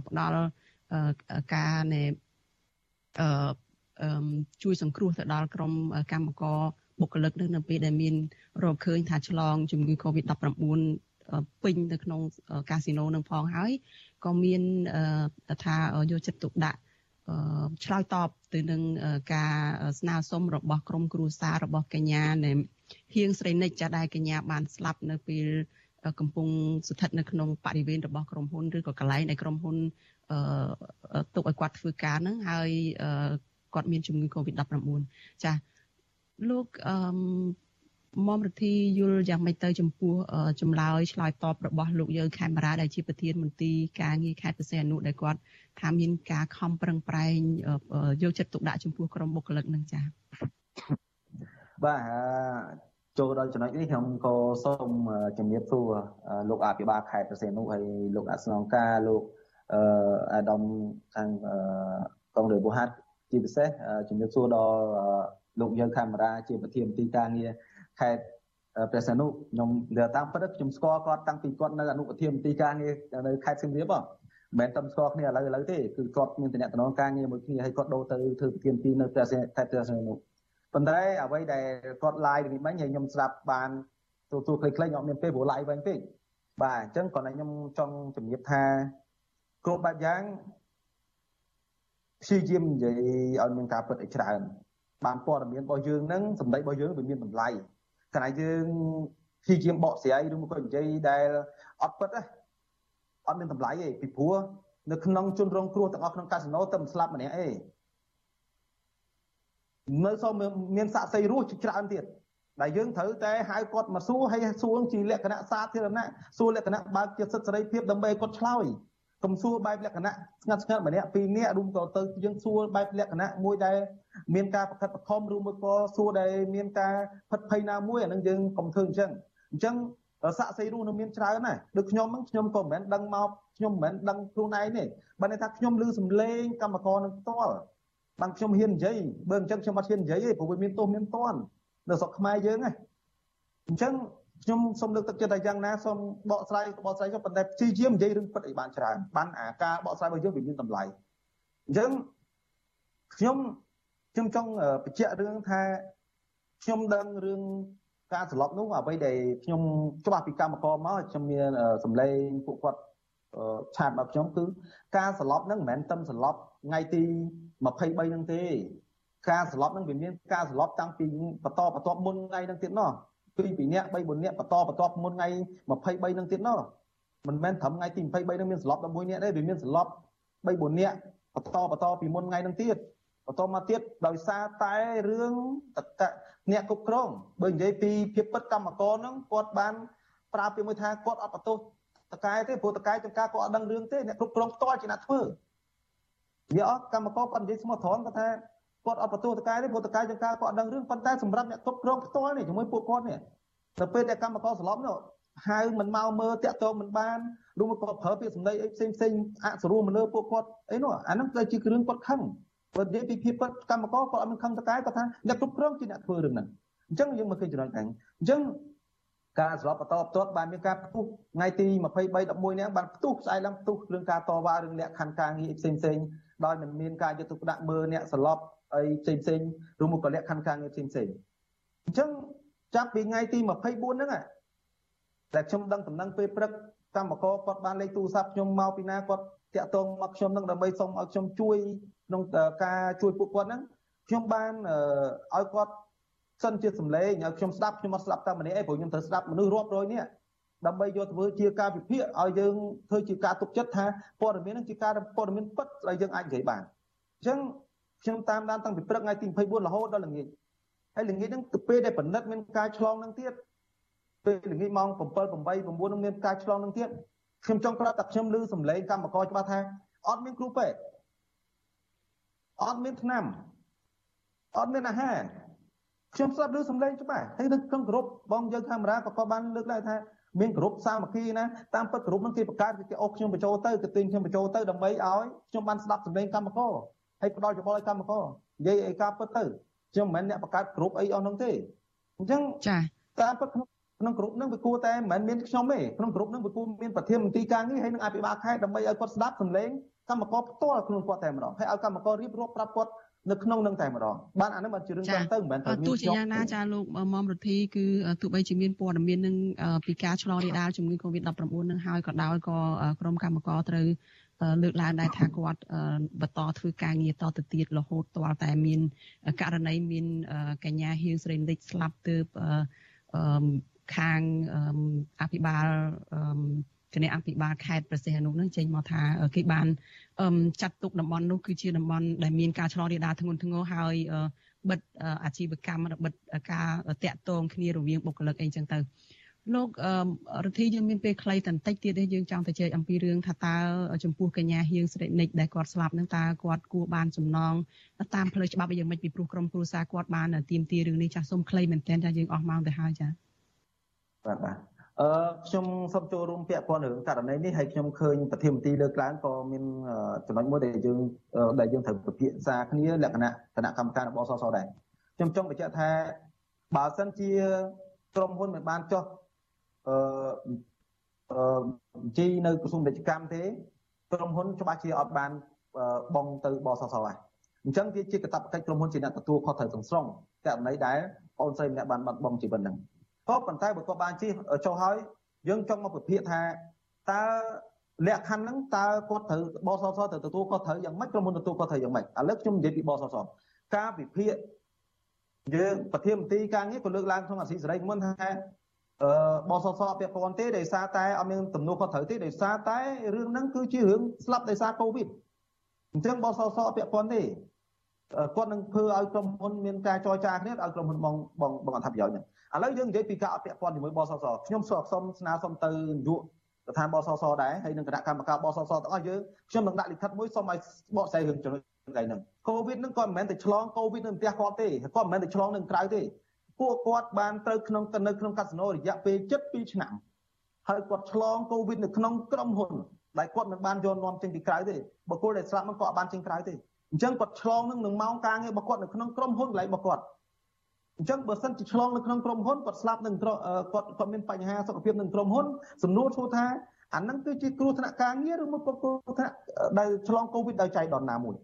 Speaker 4: ផ្ដល់ការណែអឺជួយសង្គ្រោះទៅដល់ក្រុមកម្មករបុគ្គលិកនៅពេលដែលមានរកឃើញថាឆ្លងជំងឺ Covid-19 ពេញនៅក្នុងកាស៊ីណូនឹងផងហើយ ក៏មានថាយកចិត្តទុកដាក់ឆ្លើយតបទៅនឹងការស្នើសុំរបស់ក្រុមគ្រួសាររបស់កញ្ញានៃហៀងស្រីនិចចាដែលកញ្ញាបានស្លាប់នៅពេលកំពុងស្ថិតនៅក្នុងបរិវេណរបស់ក្រុមហ៊ុនឬក៏កន្លែងដែលក្រុមហ៊ុនអឺទុកឲ្យគាត់ធ្វើការហ្នឹងហើយគាត់មានជំងឺ Covid-19 ចាលោកអឺ មុំរទ្ធីយល់យ៉ាងម៉េចទៅចំពោះចម្លើយឆ្លើយតបរបស់លោកយើងខេមរាដែលជាប្រធានមន្ទីរការងារខេត្តបរសេអនុដែលគាត់ថាមានការខំប្រឹងប្រែងយកចិត្តទុកដាក់ចំពោះក្រុមបុគ្គលិកនឹងចា៎
Speaker 16: បាទចូលដល់ចំណុចនេះខ្ញុំក៏សូមជំរាបសួរលោកអភិបាលខេត្តបរសេអនុហើយលោកអស្នងការលោកអឺអាដាមខាងកងរាជបុហាត់ជាពិសេសជំរាបសួរដល់លោកយើងកាមេរ៉ាជាប្រធានទីការងារ ខេត្តព្រះសីហនុខ្ញុំលើតាមពិតខ្ញុំស្គាល់គាត់តាំងពីគាត់នៅអនុប្រធានទីការងារនៅខេត្តសៀមរាបហ៎មិនមែនតែស្គាល់គ្នាឥឡូវឥឡូវទេគឺគាត់មានតំណែងការងារមួយគ្នាហើយគាត់ដូរទៅធ្វើប្រធានទីនៅព្រះសីខេត្តព្រះសីហនុប៉ុន្តែអ្វីដែលគាត់ live ពីមិញហើយខ្ញុំស្ដាប់បានទូទូខ្លីៗខ្ញុំអត់មានពេលព្រោះ live វិញពេកបាទអញ្ចឹងគាត់ឲ្យខ្ញុំចង់ជំរាបថាគ្រប់បែបយ៉ាងព្យាយាមនិយាយឲ្យមានការពិតឲ្យច្រើនបានព័ត៌មានរបស់យើងនឹងសម្ដីរបស់យើងវាមានតម្លៃ ខណៈយើងព្យាយាមបកស្រាយឬមកក៏និយាយដែលអត់ពិតណាអត់មានតម្លៃទេពីព្រោះនៅក្នុងជនរងគ្រោះទាំងអស់ក្នុងកាស៊ីណូតែមិនស្លាប់ម្នាក់ទេនៅសូមមានសាក់សីរស់ច្រើនទៀតដែលយើងត្រូវតែហៅគាត់មកសួរហើយសួរជាលក្ខណៈសាធារណៈសួរលក្ខណៈបើកជាសិទ្ធិសេរីភាពដើម្បីគាត់ឆ្លើយ កុំសួរបែបលក្ខណៈស្ងាត់ស្ងាត់ម្នាក់ពីរនាក់រួមក៏ទៅយើងសួរបែបលក្ខណៈមួយដែលមានការប្រខិតប្រខំឬមួយក៏សួរដែលមានការផិតភ័យណាមួយអានឹងយើងកុំធ្វើអញ្ចឹងអញ្ចឹងសាក់សីរੂនៅមានច្រើនណាស់ដូចខ្ញុំហ្នឹងខ្ញុំក៏មិនមែនដឹងមកខ្ញុំមិនមែនដឹងខ្លួនឯងទេបើន័យថាខ្ញុំឮសំឡេងកម្មករនឹងផ្ទាល់បានខ្ញុំហ៊ាននិយាយបើអញ្ចឹងខ្ញុំអត់ហ៊ាននិយាយទេព្រោះវាមានទោសមានតន់នៅស្រុកខ្មែរយើងណាអញ្ចឹង ខ្ញុំសូមលើកទឹកចិត្តតែយ៉ាងណាសូមបកស្រាយបកស្រាយចុះប៉ុន្តែព្យាយាមនិយាយរឿងពិតឲ្យបានច្រើនបានអាការបកស្រាយរបស់យើងវាមានតម្លៃអញ្ចឹងខ្ញុំខ្ញុំចង់បញ្ជាក់រឿងថាខ្ញុំដឹងរឿងការសន្លប់នោះអ្វីដែលខ្ញុំច្បាស់ពីកម្មករមកខ្ញុំមានសម្លេងពួកគាត់ឆាតមកខ្ញុំគឺការសន្លប់ហ្នឹងមិនមែនតែសន្លប់ថ្ងៃទី23ហ្នឹងទេការសន្លប់ហ្នឹងវាមានការសន្លប់តាំងពីបន្តបន្ទាប់មុនថ្ងៃហ្នឹងទៀតណោះ ពីរពីរនាក់3 4នាក់បន្តបន្ទាប់មុនថ្ងៃ23ហ្នឹងទៀតណោះមិនមែនត្រឹមថ្ងៃទី23ហ្នឹងមានសន្លប់11នាក់ទេវាមានសន្លប់3 4នាក់បន្តបន្តពីមុនថ្ងៃហ្នឹងទៀតបន្តមកទៀតដោយសារតែរឿងតកអ្នកគ្រប់គ្រងបើនិយាយពីភាពពិតកម្មករហ្នឹងគាត់បានប្រើពាក្យមួយថាគាត់អត់បន្ទោសតកែទេព្រោះតកែចង្ការគាត់អត់ដឹងរឿងទេអ្នកគ្រប់គ្រងផ្ទាល់ជាអ្នកធ្វើវាអត់កម្មករគាត់និយាយស្មោះត្រង់គាត់ថា គាត់អត់បន្ទោសតកែទេព្រោះតកែចង្ការគាត់អត់ដឹងរឿងប៉ុន្តែសម្រាប់អ្នកគ្រប់គ្រងផ្ទាល់នេះជាមួយពួកគាត់នេះទៅពេលដែលកម្មករស្លាប់នោះហៅមិនមកមើលតាក់ទងមិនបានឬមកគាត់ប្រើពាក្យសម្ដីអីផ្សេងផ្សេងអសរួមមកលើពួកគាត់អីនោះអាហ្នឹងទៅជាគ្រឿងគាត់ខឹងបើនិយាយពីភាពពិតកម្មករគាត់អត់មានខឹងតកែគាត់ថាអ្នកគ្រប់គ្រងជាអ្នកធ្វើរឿងហ្នឹងអញ្ចឹងយើងមកឃើញចំណុចហ្នឹងអញ្ចឹងការស្របបន្តបន្ទាប់បានមានការផ្ទុះថ្ងៃទី23 11នេះបានផ្ទុះស្អែកឡើងផ្ទុះរឿងការតវ៉ារឿងលក្ខខណ្ឌការងារផ្សេងផ្សេងដោយមិនមានការយកទុកដាក់មើលអ្នកស្លប់ អីផ្សេងផ្សេងឬមកក៏លក្ខខណ្ឌការងារផ្សេងផ្សេងអញ្ចឹងចាប់ពីថ្ងៃទី24ហ្នឹងតែខ្ញុំដឹងដំណឹងពេលព្រឹកកម្មករគាត់បានលេខទូរស័ព្ទខ្ញុំមកពីណាគាត់តាក់ទងមកខ្ញុំនឹងដើម្បីសុំឲ្យខ្ញុំជួយក្នុងការជួយពួកគាត់ហ្នឹងខ្ញុំបានឲ្យគាត់សិនជាសម្លេងឲ្យខ្ញុំស្ដាប់ខ្ញុំអត់ស្ដាប់តែម្នាក់ឯងព្រោះខ្ញុំត្រូវស្ដាប់មនុស្សរាប់រយនាក់ដើម្បីយកធ្វើជាការវិភាគឲ្យយើងធ្វើជាការទុកចិត្តថាព័ត៌មាននឹងជាការព័ត៌មានពិតដែលយើងអាចនិយាយបានអញ្ចឹង ខ្ញុំតាមដានតាំងពីព្រឹកថ្ងៃទី24រហូតដល់ល្ងាចហើយល្ងាចហ្នឹងទៅពេលដែលបណ្ឌិតមានការឆ្លងនឹងទៀតពេលល្ងាចម៉ោង7 8 9នឹងមានការឆ្លងនឹងទៀតខ្ញុំចង់ប្រាប់តែខ្ញុំឮសំឡេងកម្មករច្បាស់ថាអត់មានគ្រូពេទ្យអត់មានថ្នាំអត់មានអាហារខ្ញុំស្ដាប់ឮសំឡេងច្បាស់ហើយនឹងក្នុងក្រុមបងយើងកាមេរ៉ាក៏គាត់បានលើកឡើងថាមានក្រុមសាមគ្គីណាតាមពិតក្រុមនឹងគេបង្កើតគេអូសខ្ញុំបញ្ចូលទៅគេទិញខ្ញុំបញ្ចូលទៅដើម្បីឲ្យខ្ញុំបានស្ដាប់សំឡេងកម្មករ ហើយផ្ដល់យោបល់ឲ្យកម្មករនិយាយឲ្យការពិតទៅខ្ញុំមិនមែនអ្នកបង្កើតក្រុមអីអស់នោះទេអញ្ចឹង
Speaker 4: ចា
Speaker 16: តាមពិតក្នុងក្នុងក្រុមនឹងវាគួរតែមិនមែនមានខ្ញុំទេក្នុងក្រុមនឹងវាគួរមានប្រធានមន្ត្រីការងារហើយនឹងអភិបាលខេត្តដើម្បីឲ្យគាត់ស្ដាប់សំឡេងកម្មករផ្ទាល់ខ្លួនគាត់តែម្ដងហើយឲ្យកម្មកររៀបរាប់ប្រាប់គាត់នៅក្នុងនឹងតែម្ដងបានអានេះបានជារឿងចាំទៅមិនមែន
Speaker 4: តែមានទោះជាយ៉ាងណាចាលោកមុំរទ្ធីគឺទោះបីជាមានព័ត៌មាននឹងពីការឆ្លងរាលដាលជំងឺ Covid-19 នឹងហើយក៏ដោយក៏ក្រុមកម្មករត្រូវ លើកឡើងដែរថាគាត់បន្តធ្វើការងារតទៅទៀតរហូតទាល់តែមានករណីមានកញ្ញាហ៊ីវស្រីនិចស្លាប់ទើបខាងអភិបាលគណៈអភិបាលខេត្តប្រសិទ្ធអនុនឹងចេញមកថាគេបានចាត់ទុកតំបន់នោះគឺជាតំបន់ដែលមានការឆ្លងរាលដាលធ្ងន់ធ្ងរហើយបិទអាជីវកម្មបិទការតាក់ទងគ្នារវាងបុគ្គលិកអីចឹងទៅ លោករដ្ឋាភិបាលយើងមានពេលខ្លីតន្តិចទៀតទេយើងចង់ទៅជែកអំពីរឿងថាតើចំពោះកញ្ញាហៀងស្រីនិចដែលគាត់ស្លាប់នឹងតើគាត់គួរបានសំណងតាមផ្លូវច្បាប់យ៉ាងម៉េចពីព្រោះក្រុមគ្រួសារគាត់បានទៀមទារឿងនេះចាស់សុំខ្លីមែនទែនចាយើងអស់ម៉ោងទៅហើយចា
Speaker 16: បាទបាទអឺខ្ញុំសូមចូលរួមពាក់ព័ន្ធរឿងករណីនេះហើយខ្ញុំឃើញប្រធានមន្ត្រីលើកឡើងក៏មានចំណុចមួយដែលយើងដែលយើងត្រូវពិភាក្សាគ្នាលក្ខណៈគណៈកម្មការរបស់សសដែរខ្ញុំចង់បញ្ជាក់ថាបើសិនជាក្រុមហ៊ុនមិនបានចុះ អឺអឺជីនៅក្រសួងពាណិជ្ជកម្មទេក្រុមហ៊ុនច្បាស់ជាអត់បានបងទៅបសសហើយអញ្ចឹងវាជាកាតព្វកិច្ចក្រុមហ៊ុនជាអ្នកទទួលខុសត្រូវទាំងស្រុងករណីដែលអូនស្រីម្នាក់បានបាត់បង់ជីវិតហ្នឹងក៏ប៉ុន្តែបើគាត់បានជិះចុះហើយយើងចង់មកពិភាក្សាថាតើលក្ខខណ្ឌហ្នឹងតើគាត់ត្រូវបសសទៅទទួលគាត់ត្រូវយ៉ាងម៉េចក្រុមហ៊ុនទទួលគាត់ត្រូវយ៉ាងម៉េចឥឡូវខ្ញុំនិយាយពីបសសការវិភាគយើងប្រធានមន្ត្រីការងារក៏លើកឡើងក្នុងអាស៊ីសេរីមុនថា អឺបសសអពាក់ព័ន្ធទេដោយសារតែអត់មានទំនួលខុសត្រូវទេដោយសារតែរឿងហ្នឹងគឺជារឿងស្លាប់ដោយសារកូវីដអញ្ចឹងបសសអពាក់ព័ន្ធទេគាត់នឹងធ្វើឲ្យក្រុមហ៊ុនមានការចរចាគ្នាឲ្យក្រុមហ៊ុនបងបងបងអត្ថប្រយោជន៍ហ្នឹងឥឡូវយើងនិយាយពីការអពាក់ព័ន្ធជាមួយបសសខ្ញុំសូមសុំស្នើសុំទៅនាយកស្ថានបសសដែរហើយនឹងគណៈកម្មការបសសទាំងអស់យើងខ្ញុំនឹងដាក់លិខិតមួយសុំឲ្យបកស្រាយរឿងចំណុចហ្នឹងកូវីដហ្នឹងគាត់មិនមែនតែឆ្លងកូវីដនៅផ្ទះគាត់ទេគាត់មិនមែនតែឆ្លងនៅក្រៅទេ ពួកគាត់បានត្រូវក្នុងនៅក្នុងកាស៊ីណូរយៈពេល72ឆ្នាំហើយគាត់ឆ្លងកូវីដនៅក្នុងក្រុមហ៊ុនដែលគាត់មិនបានយកនាំចេញពីក្រៅទេបុគ្គលដែលស្លាប់ហ្នឹងគាត់អត់បានចេញក្រៅទេអញ្ចឹងគាត់ឆ្លងនឹងនឹងម៉ោងការងាររបស់គាត់នៅក្នុងក្រុមហ៊ុនកន្លែងរបស់គាត់អញ្ចឹងបើសិនជាឆ្លងនៅក្នុងក្រុមហ៊ុនគាត់ស្លាប់នឹងគាត់គាត់មានបញ្ហាសុខភាពនឹងក្រុមហ៊ុនសំណួរឈ្មោះថាអាហ្នឹងគឺជាគ្រោះថ្នាក់ការងារឬមកគ្រោះថ្នាក់ដែលឆ្លងកូវីដដោយចៃដន្យណាមួយ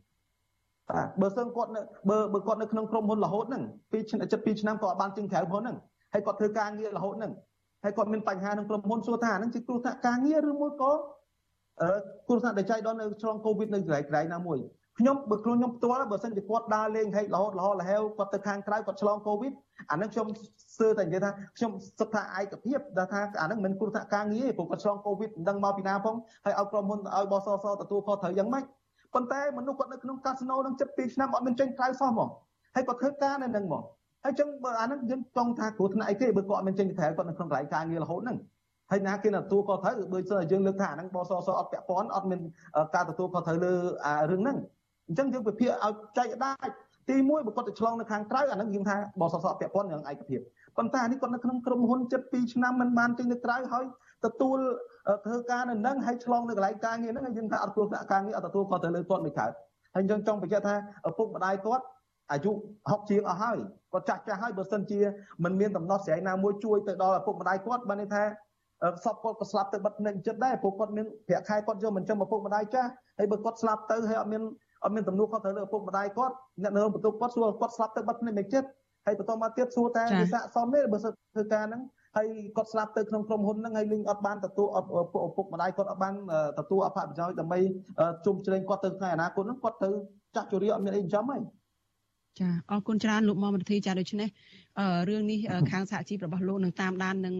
Speaker 16: បាទបើសិនគាត់នៅបើបើគាត់នៅក្នុងក្រុមហ៊ុនរហូតហ្នឹងពីឆ្នាំចិត្ត2ឆ្នាំគាត់អត់បានចេញក្រៅផងហ្នឹងហើយគាត់ធ្វើការងាររហូតហ្នឹងហើយគាត់មានបញ្ហាក្នុងក្រុមហ៊ុនសួរថាអាហ្នឹងជាគ្រោះថ្នាក់ការងារឬមួយក៏អឺគ្រោះថ្នាក់ដែលចៃដន្យនៅឆ្លងកូវីដនៅកន្លែងកន្លែងណាមួយខ្ញុំបើខ្លួនខ្ញុំផ្ទាល់បើសិនជាគាត់ដើរលេងហែករហូតរហូតរហែវគាត់ទៅខាងក្រៅគាត់ឆ្លងកូវីដអានឹងខ្ញុំសើតែនិយាយថាខ្ញុំសិក្សាឯកភាពដែលថាអានឹងមិនគ្រោះថ្នាក់ការងារទេព្រោះគាត់ឆ្លងកូវីដមិនដឹងមកពីណាផងហើយឲ្យក្រុមហ៊ុនឲ្យបសសទទួលខុសត្រូវយ៉ាងម៉េច ប៉ុន្តែមនុស្សគាត់នៅក្នុងកាស៊ីណូនឹងចិត្ត2ឆ្នាំអត់មានចេញក្រៅសោះហ្មងហើយគាត់ធ្វើការនៅនឹងហ្មងហើយចឹងបើអានឹងយើងចង់ថាគ្រោះថ្នាក់អីទេបើគាត់អត់មានចេញក្រៅគាត់នៅក្នុងកន្លែងការងាររហូតហ្នឹងហើយណាគេទទួលខុសត្រូវដូចយើងយើងលើកថាអានឹងបសសអត់ពាក់ព័ន្ធអត់មានការទទួលខុសត្រូវលើរឿងហ្នឹងអញ្ចឹងយើងវិភាគឲ្យចែកដាច់ទី1បើគាត់ទៅឆ្លងនៅខាងក្រៅអានឹងយើងថាបសសពាក់ព័ន្ធនឹងឯកភាពប៉ុន្តែអានេះគាត់នៅក្នុងក្រុមហ៊ុន72ឆ្នាំមិនបានចេញទៅក្រៅហើយ ទទួលធ្វើការនៅនឹងហើយឆ្លងនៅកន្លែងការងារហ្នឹងហើយយើងថាអត់គ្រោះថ្នាក់ការងារអត់ទទួលគាត់ទៅលើគាត់មិនកើតហើយយើងចង់បញ្ជាក់ថាឪពុកម្ដាយគាត់អាយុ60ជាងអស់ហើយគាត់ចាស់ចាស់ហើយបើសិនជាមិនមានដំណោះស្រាយណាមួយជួយទៅដល់ឪពុកម្ដាយគាត់បានន័យថាសពគាត់ក៏ស្លាប់ទៅបិទភ្នែកចិត្តដែរព្រោះគាត់មានប្រាក់ខែគាត់យកមិនចឹងឪពុកម្ដាយចាស់ហើយបើគាត់ស្លាប់ទៅហើយអត់មានអត់មានទំនួលខុសត្រូវលើឪពុកម្ដាយគាត់អ្នកនៅបន្ទប់គាត់សួរគាត់ស្លាប់ទៅបាត់ភ្នែកមិនចិត្តហើយបន្តមកទៀតសួរតែវាស័កសមទេបើសិនធ្វើការហ្នឹង ហើយគាត់ស្លាប់ទៅក្នុងក្រុមហ៊ុនហ្នឹងហើយលីងអត់បានទទួលឪពុកម្ដាយគាត់អត់បានទទួលអភ័យប្រយោជន៍ដើម្បីជុំជ្រែងគាត់ទៅថ្ងៃអនាគតហ្នឹងគាត់ទៅចាស់ជរាអត់មានអីចិញ្ចឹមហើយ
Speaker 4: ចាអរគុណច្រើនលោកមុំរដ្ឋាចាដូច្នេះរឿងនេះខាងសហជីពរបស់លោកនឹងតាមដាននឹង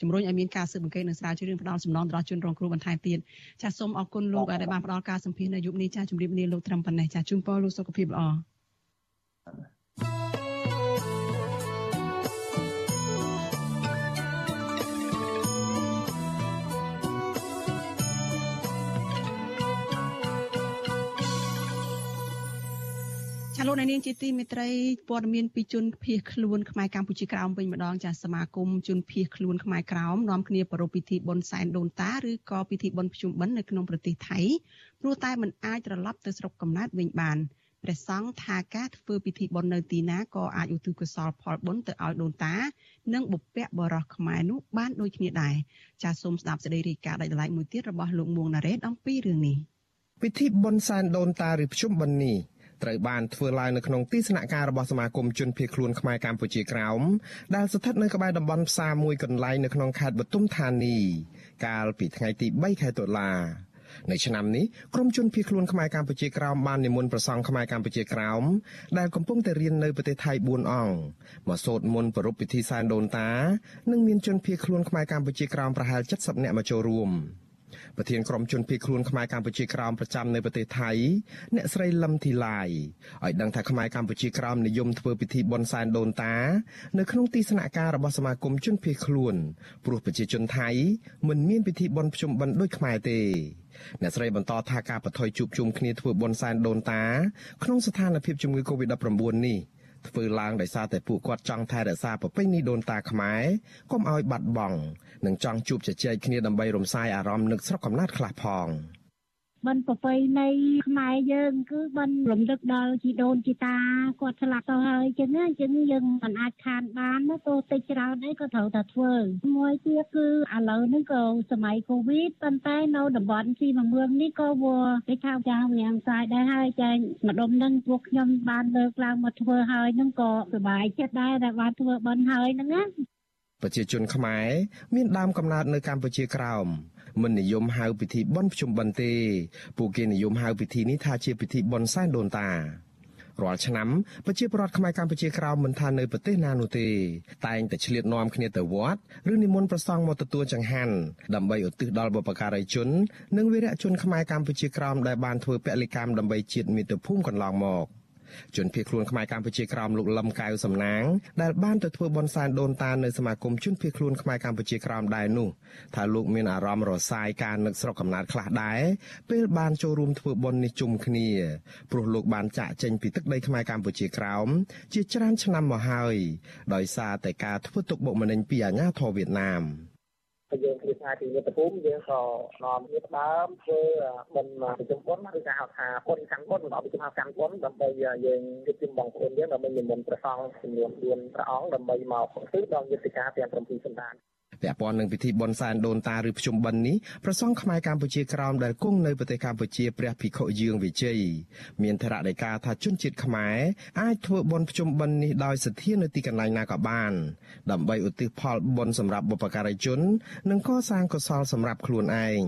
Speaker 4: ជំរុញឲ្យមានការស៊ើបអង្កេតនិងស្រាវជ្រាវផ្ដាល់សំណងដល់ជនរងគ្រោះបន្ថែមទៀតចាសូមអរគុណលោកដែលបានផ្ដល់ការសម្ភាសន៍នៅយុគនេះចាជម្រាបលាលោកត្រឹមប៉ុណ្ណេះចាជូនពរលោកសុខភាពល្អ លោកនាងជាទីមេត្រីព័ត៌មានពីជនភៀសខ្លួនខ្មែរកម្ពុជាក្រោមវិញម្ដងចាសមាគមជនភៀសខ្លួនខ្មែរក្រោមនាំគ្នាប្រារព្ធពិធីបុណ្យសែនដូនតាឬក៏ពិធីបុណ្យភ្ជុំបិណ្ឌនៅក្នុងប្រទេសថៃព្រោះតែมันអាចត្រឡប់ទៅស្រុកកំណើតវិញបានព្រះសង្ឃថាការធ្វើពិធីបុណ្យនៅទីណាក៏អាចឧទ្ទិសកុសលផលបុណ្យទៅឲ្យដូនតា និងបុព្វបុរសខ្មែរនោះបានដូចគ្នាដែរចាសសូមស្ដាប់សេចក្តីរាយការណ៍ដាច់ដライមួយទៀតរបស់លោកមួងណារ៉េតអំពីរឿងនេះ
Speaker 11: ពិធីបុណ្យសែនដូនតាឬភ្ជុំបិណ្ឌនេះ ត្រូវបានធ្វើឡើងនៅក្នុងទីស្នាក់ការរបស់សមាគមជនភៀសខ្លួនខ្មែរកម្ពុជាក្រោមដែលស្ថិតនៅក្បែរតំបន់ផ្សារមួយកន្លែងនៅក្នុងខេត្តបទុមធានីកាលពីថ្ងៃទី3ខែតុលានៅឆ្នាំនេះក្រុមជនភៀសខ្លួនខ្មែរកម្ពុជាក្រោមបាននិមន្តព្រះសង្ឃខ្មែរកម្ពុជាក្រោមដែលកំពុងតែរៀននៅប្រទេសថៃ4អង្គមកសូត្រមន្តប្រពៃពិធីសែនដូនតា និងមានជនភៀសខ្លួនខ្មែរកម្ពុជាក្រោមប្រហែល70នាក់មកចូលរួម ប្រធានក្រុមជនភៀសខ្លួនខ្មែរកម្ពុជាក្រោមប្រចាំនៅប្រទេសថៃអ្នកស្រីលឹមធីឡាយឲ្យដឹងថាខ្មែរកម្ពុជាក្រោមនិយមធ្វើពិធីបុណ្យសែនដូនតា នៅក្នុងទីស្នាក់ការរបស់សមាគមជនភៀសខ្លួនព្រោះប្រជាជនថៃមិនមានពិធីបុណ្យភ្ជុំបិណ្ឌដូចខ្មែរទេអ្នកស្រីបន្តថាការបថុយជួបជុំគ្នាធ្វើបុណ្យសែនដូនតា ក្នុងស្ថានភាពជំងឺ Covid-19 នេះធ្វើឡើងដោយសារតែពួកគាត់ចង់ថែរក្សាប្រពៃណីដូនតាខ្មែរកុំឲ្យបាត់បង់ និងចង់ជួបជជែកគ្នាដើម្បីរំសាយអារម្មណ៍នឹកស្រុកកំណើតខ្លះផង។
Speaker 17: បិណ្ឌប្រពៃណីខ្មែរយើង គឺបិណ្ឌរំលឹកដល់ជីដូនជីតាគាត់ឆ្លាប់ទៅហើយចឹងណាចឹងយើងមិនអាចខានបានណាទោះតិចច្រើនអីក៏ត្រូវតែធ្វើមួយទៀតគឺឥឡូវនេះក៏សម័យ Covid ប៉ុន្តែនៅតំបន់ស៊ីមមឿងនេះក៏វាគេថាចាស់វាងសាយដែរហើយចាម្ដុំនឹងពួកខ្ញុំបានលើកឡើងមកធ្វើហើយនឹងក៏សប្បាយចិត្តដែរដែលបានធ្វើបិណ្ឌហើយហ្នឹងណា
Speaker 11: ប្រជាជនខ្មែរមានដើមកំណើតនៅកម្ពុជាក្រោមមិននិយមហៅពិធីបុណ្យភ្ជុំបិណ្ឌទេ ពួកគេនិយមហៅពិធីនេះថាជាពិធីបុណ្យសែនដូនតារាល់ឆ្នាំប្រជាពលរដ្ឋខ្មែរកម្ពុជាក្រោមមិនថានៅប្រទេសណានោះទេតែងតែឆ្លៀតនាំគ្នាទៅវត្តឬនិមន្តប្រសង់មកទទួលចង្ហាន់ដើម្បីឧទ្ទិសដល់បុព្វការីជន និងវីរៈជនខ្មែរកម្ពុជាក្រោមដែលបានធ្វើពលិកម្មដើម្បីជាតិមាតុភូមិកន្លងមក។ ជនភៀសខ្លួនខ្មែរកម្ពុជាក្រោមលោកលឹមកៅសំណាងដែលបានទៅធ្វើបន់សែនដូនតានៅសមាគមជនភៀសខ្លួនខ្មែរកម្ពុជាក្រោមដែរនោះថាលោកមានអារម្មណ៍រសាយការនឹកស្រុកកំណើតខ្លះដែរពេលបានចូលរួមធ្វើបន់នេះជុំគ្នាព្រោះលោកបានចាក់ចេញពីទឹកដីខ្មែរកម្ពុជាក្រោមជាច្រើនឆ្នាំមកហើយដោយសារតែការធ្វើទុកបុកម្នេញពីអាញាធរវៀតណាម
Speaker 18: ហើយយើងគ្រាឆ្ងាយពីមាតុភូមិយើងក៏នាំគ្នាផ្ដើមធ្វើបុណ្យប្រជុំបុណ្យឬក៏ហៅថាបុណ្យកាន់បុណ្យដល់ប្រជុំហៅកាន់បុណ្យដើម្បីយើងជួបជុំបងប្អូនយើងដើម្បីនិមន្តព្រះសង្ឃចំនួន4ព្រះអង្គដើម្បីមកឧទ្ទិសដល់យុទ្ធការទាំង7សន្តាន
Speaker 11: ពាក់ព័ន្ធនឹងពិធីបុណ្យសែនដូនតាឬភ្ជុំបិណ្ឌនេះប្រសង់ខ្មែរកម្ពុជាក្រោមដែលគង់នៅប្រទេសកម្ពុជាព្រះភិក្ខុយើងវិជ័យមានថរដីកាថាជនជាតិខ្មែរអាចធ្វើបុណ្យភ្ជុំបិណ្ឌនេះដោយសទ្ធានៅទីកន្លែងណាក៏បានដើម្បីឧទ្ទិសផលបុណ្យសម្រាប់បុព្វការីជន និងកសាងកុសលសម្រាប់ខ្លួនឯង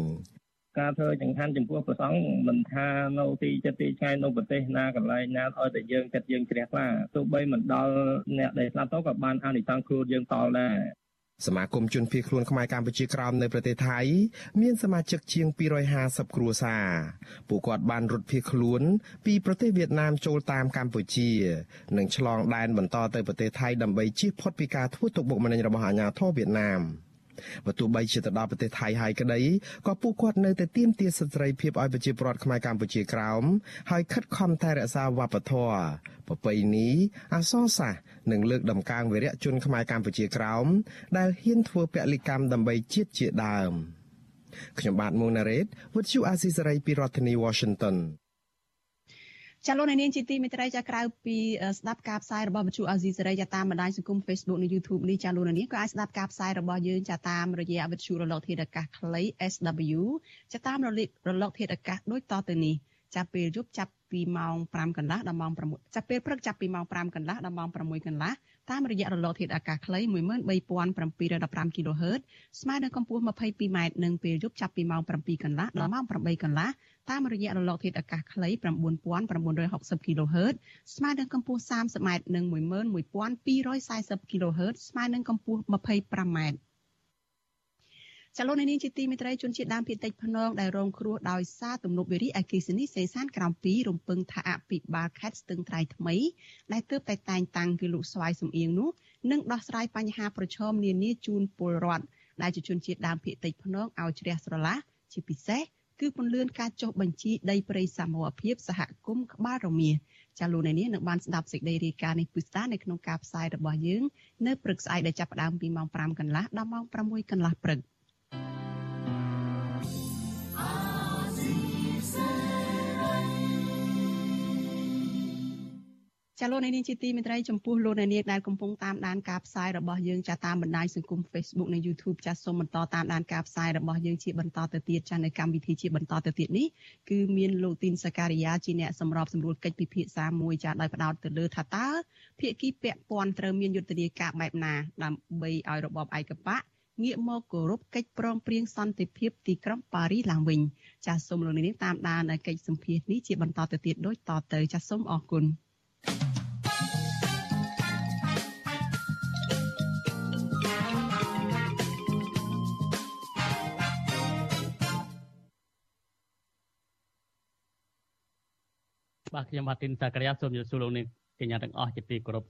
Speaker 18: ការធ្វើចង្ហាន់ចំពោះព្រះសង្ឃមិនថានៅទីចិត្តទីឆ្ងាយនៅប្រទេសណាកន្លែងណាឲ្យតែយើងចិត្តយើងជ្រះថ្លាទោះបីមិនដល់អ្នកដែលស្លាប់ទៅក៏បានអានិសង្សខ្លួនយើងតល់ដែរ
Speaker 11: សមាគមជនភៀសខ្លួនខ្មែរកម្ពុជាក្រោមនៅប្រទេសថៃមានសមាជិកជាង250គ្រួសារពួកគាត់បានរត់ភៀសខ្លួន ពីប្រទេសវៀតណាមចូលតាមកម្ពុជានិងឆ្លងដែនបន្តទៅប្រទេសថៃដើម្បីជៀសផុតពីការធ្វើទុកបុកម្នេញរបស់អាជ្ញាធរវៀតណាម។ បើទោះបីជាទៅដល់ប្រទេសថៃហើយក្តីក៏ពួកគាត់នៅតែទាមទារសិទ្ធិសេរីភាពឲ្យប្រជាពលរដ្ឋខ្មែរកម្ពុជាក្រោមហើយខិតខំថែរក្សាវប្បធម៌ប្រពៃណីអក្សរសាស្ត្រនិងលើកដំកើងវីរៈជនខ្មែរកម្ពុជាក្រោមដែលហ៊ានធ្វើពលិកម្មដើម្បីជាតិជាដើមខ្ញុំបាទមុងណារ៉េត With you Azizi ពីរដ្ឋធានី Washington
Speaker 4: ចាលោកនាងជាទីមេត្រីចាក្រៅពីស្ដាប់ការផ្សាយរបស់វិទ្យុអាស៊ីសេរីចាតាមបណ្ដាញសង្គម Facebook និង YouTube នេះចាលោកនាងក៏អាចស្ដាប់ការផ្សាយរបស់យើងចាតាមរយៈវិទ្យុរលកធាតុអាកាសខ្លី SW ចាតាមរលករលកធាតុអាកាសដូចតទៅនេះចាប់ពេលយប់ចាប់ពីម៉ោង5កន្លះដល់ម៉ោង6ចាប់ពេលព្រឹកចាប់ពីម៉ោង5កន្លះដល់ម៉ោង6កន្លះ តាមរយៈរលកធាតុអាកាសខ្លី13715 kHz ស្មើនឹងកម្ពស់ 22m និងពេលយប់ចាប់ពីម៉ោង7កន្លះដល់ម៉ោង8កន្លះតាមរយៈរលកធាតុអាកាសខ្លី9960 kHz ស្មើនឹងកម្ពស់ 30m និង11240 kHz ស្មើនឹងកម្ពស់ 25m ចលនានេះជាទីមេត្រីជនជាតិដើមភាគតិចភ្នងដែលរងគ្រោះដោយសារទំនប់វារីអគ្គិសនីសេសានក្រោម2រំពឹងថាអភិបាលខេត្តស្ទឹងត្រែងថ្មី ដែលទើបតែតែងតាំងគឺលោកស្វាយសំអៀងនោះនឹងដោះស្រាយបញ្ហាប្រឈមនានាជូនពលរដ្ឋដែលជាជនជាតិដើមភាគតិចភ្នងឲ្យជ្រះស្រឡះជាពិសេសគឺពន្លឿនការចុះបញ្ជីដីព្រៃសមរភាពសហគមន៍ក្បាលរមៀចាលោកអ្នកនាងនឹងបានស្ដាប់សេចក្តីរាយការណ៍នេះពិស្ដានៅក្នុងការផ្សាយរបស់យើងនៅព្រឹកស្អែកដែលចាប់ផ្ដើមពីម៉ោង5កន្លះដល់ម៉ោង6កន្លះព្រឹក។ ចាលោកនាងជាទីមេត្រីចំពោះលោកនាងដែលកំពុងតាមដានការផ្សាយរបស់យើងចាតាមបណ្ដាញសង្គម Facebook និង YouTube ចាសូមបន្តតាមដានការផ្សាយរបស់យើងជាបន្តទៅទៀតចានៅកម្មវិធីជាបន្តទៅទៀតនេះគឺមានលោកទីនសការីយ៉ាជាអ្នកសម្របសម្រួលកិច្ចពិភាក្សាមួយចាដោយផ្ដោតទៅលើថាតើភាគីពាក់ព័ន្ធត្រូវមានយុទ្ធនាការបែបណាដើម្បីឲ្យរបបឯកបក ងាកមកគោរពកិច្ចព្រមព្រៀងសន្តិភាពទីក្រុងប៉ារីឡើងវិញចាសសូមលោកនាងតាមដានកិច្ចសម្ភាសនេះជាបន្តទៅទៀតដូចតទៅចាសសូមអរគុណ
Speaker 19: បាទខ្ញុំបាទទីនសាករាសូមជម្រាបសួរលោកនាងកញ្ញាទាំងអស់ជាទីគោរព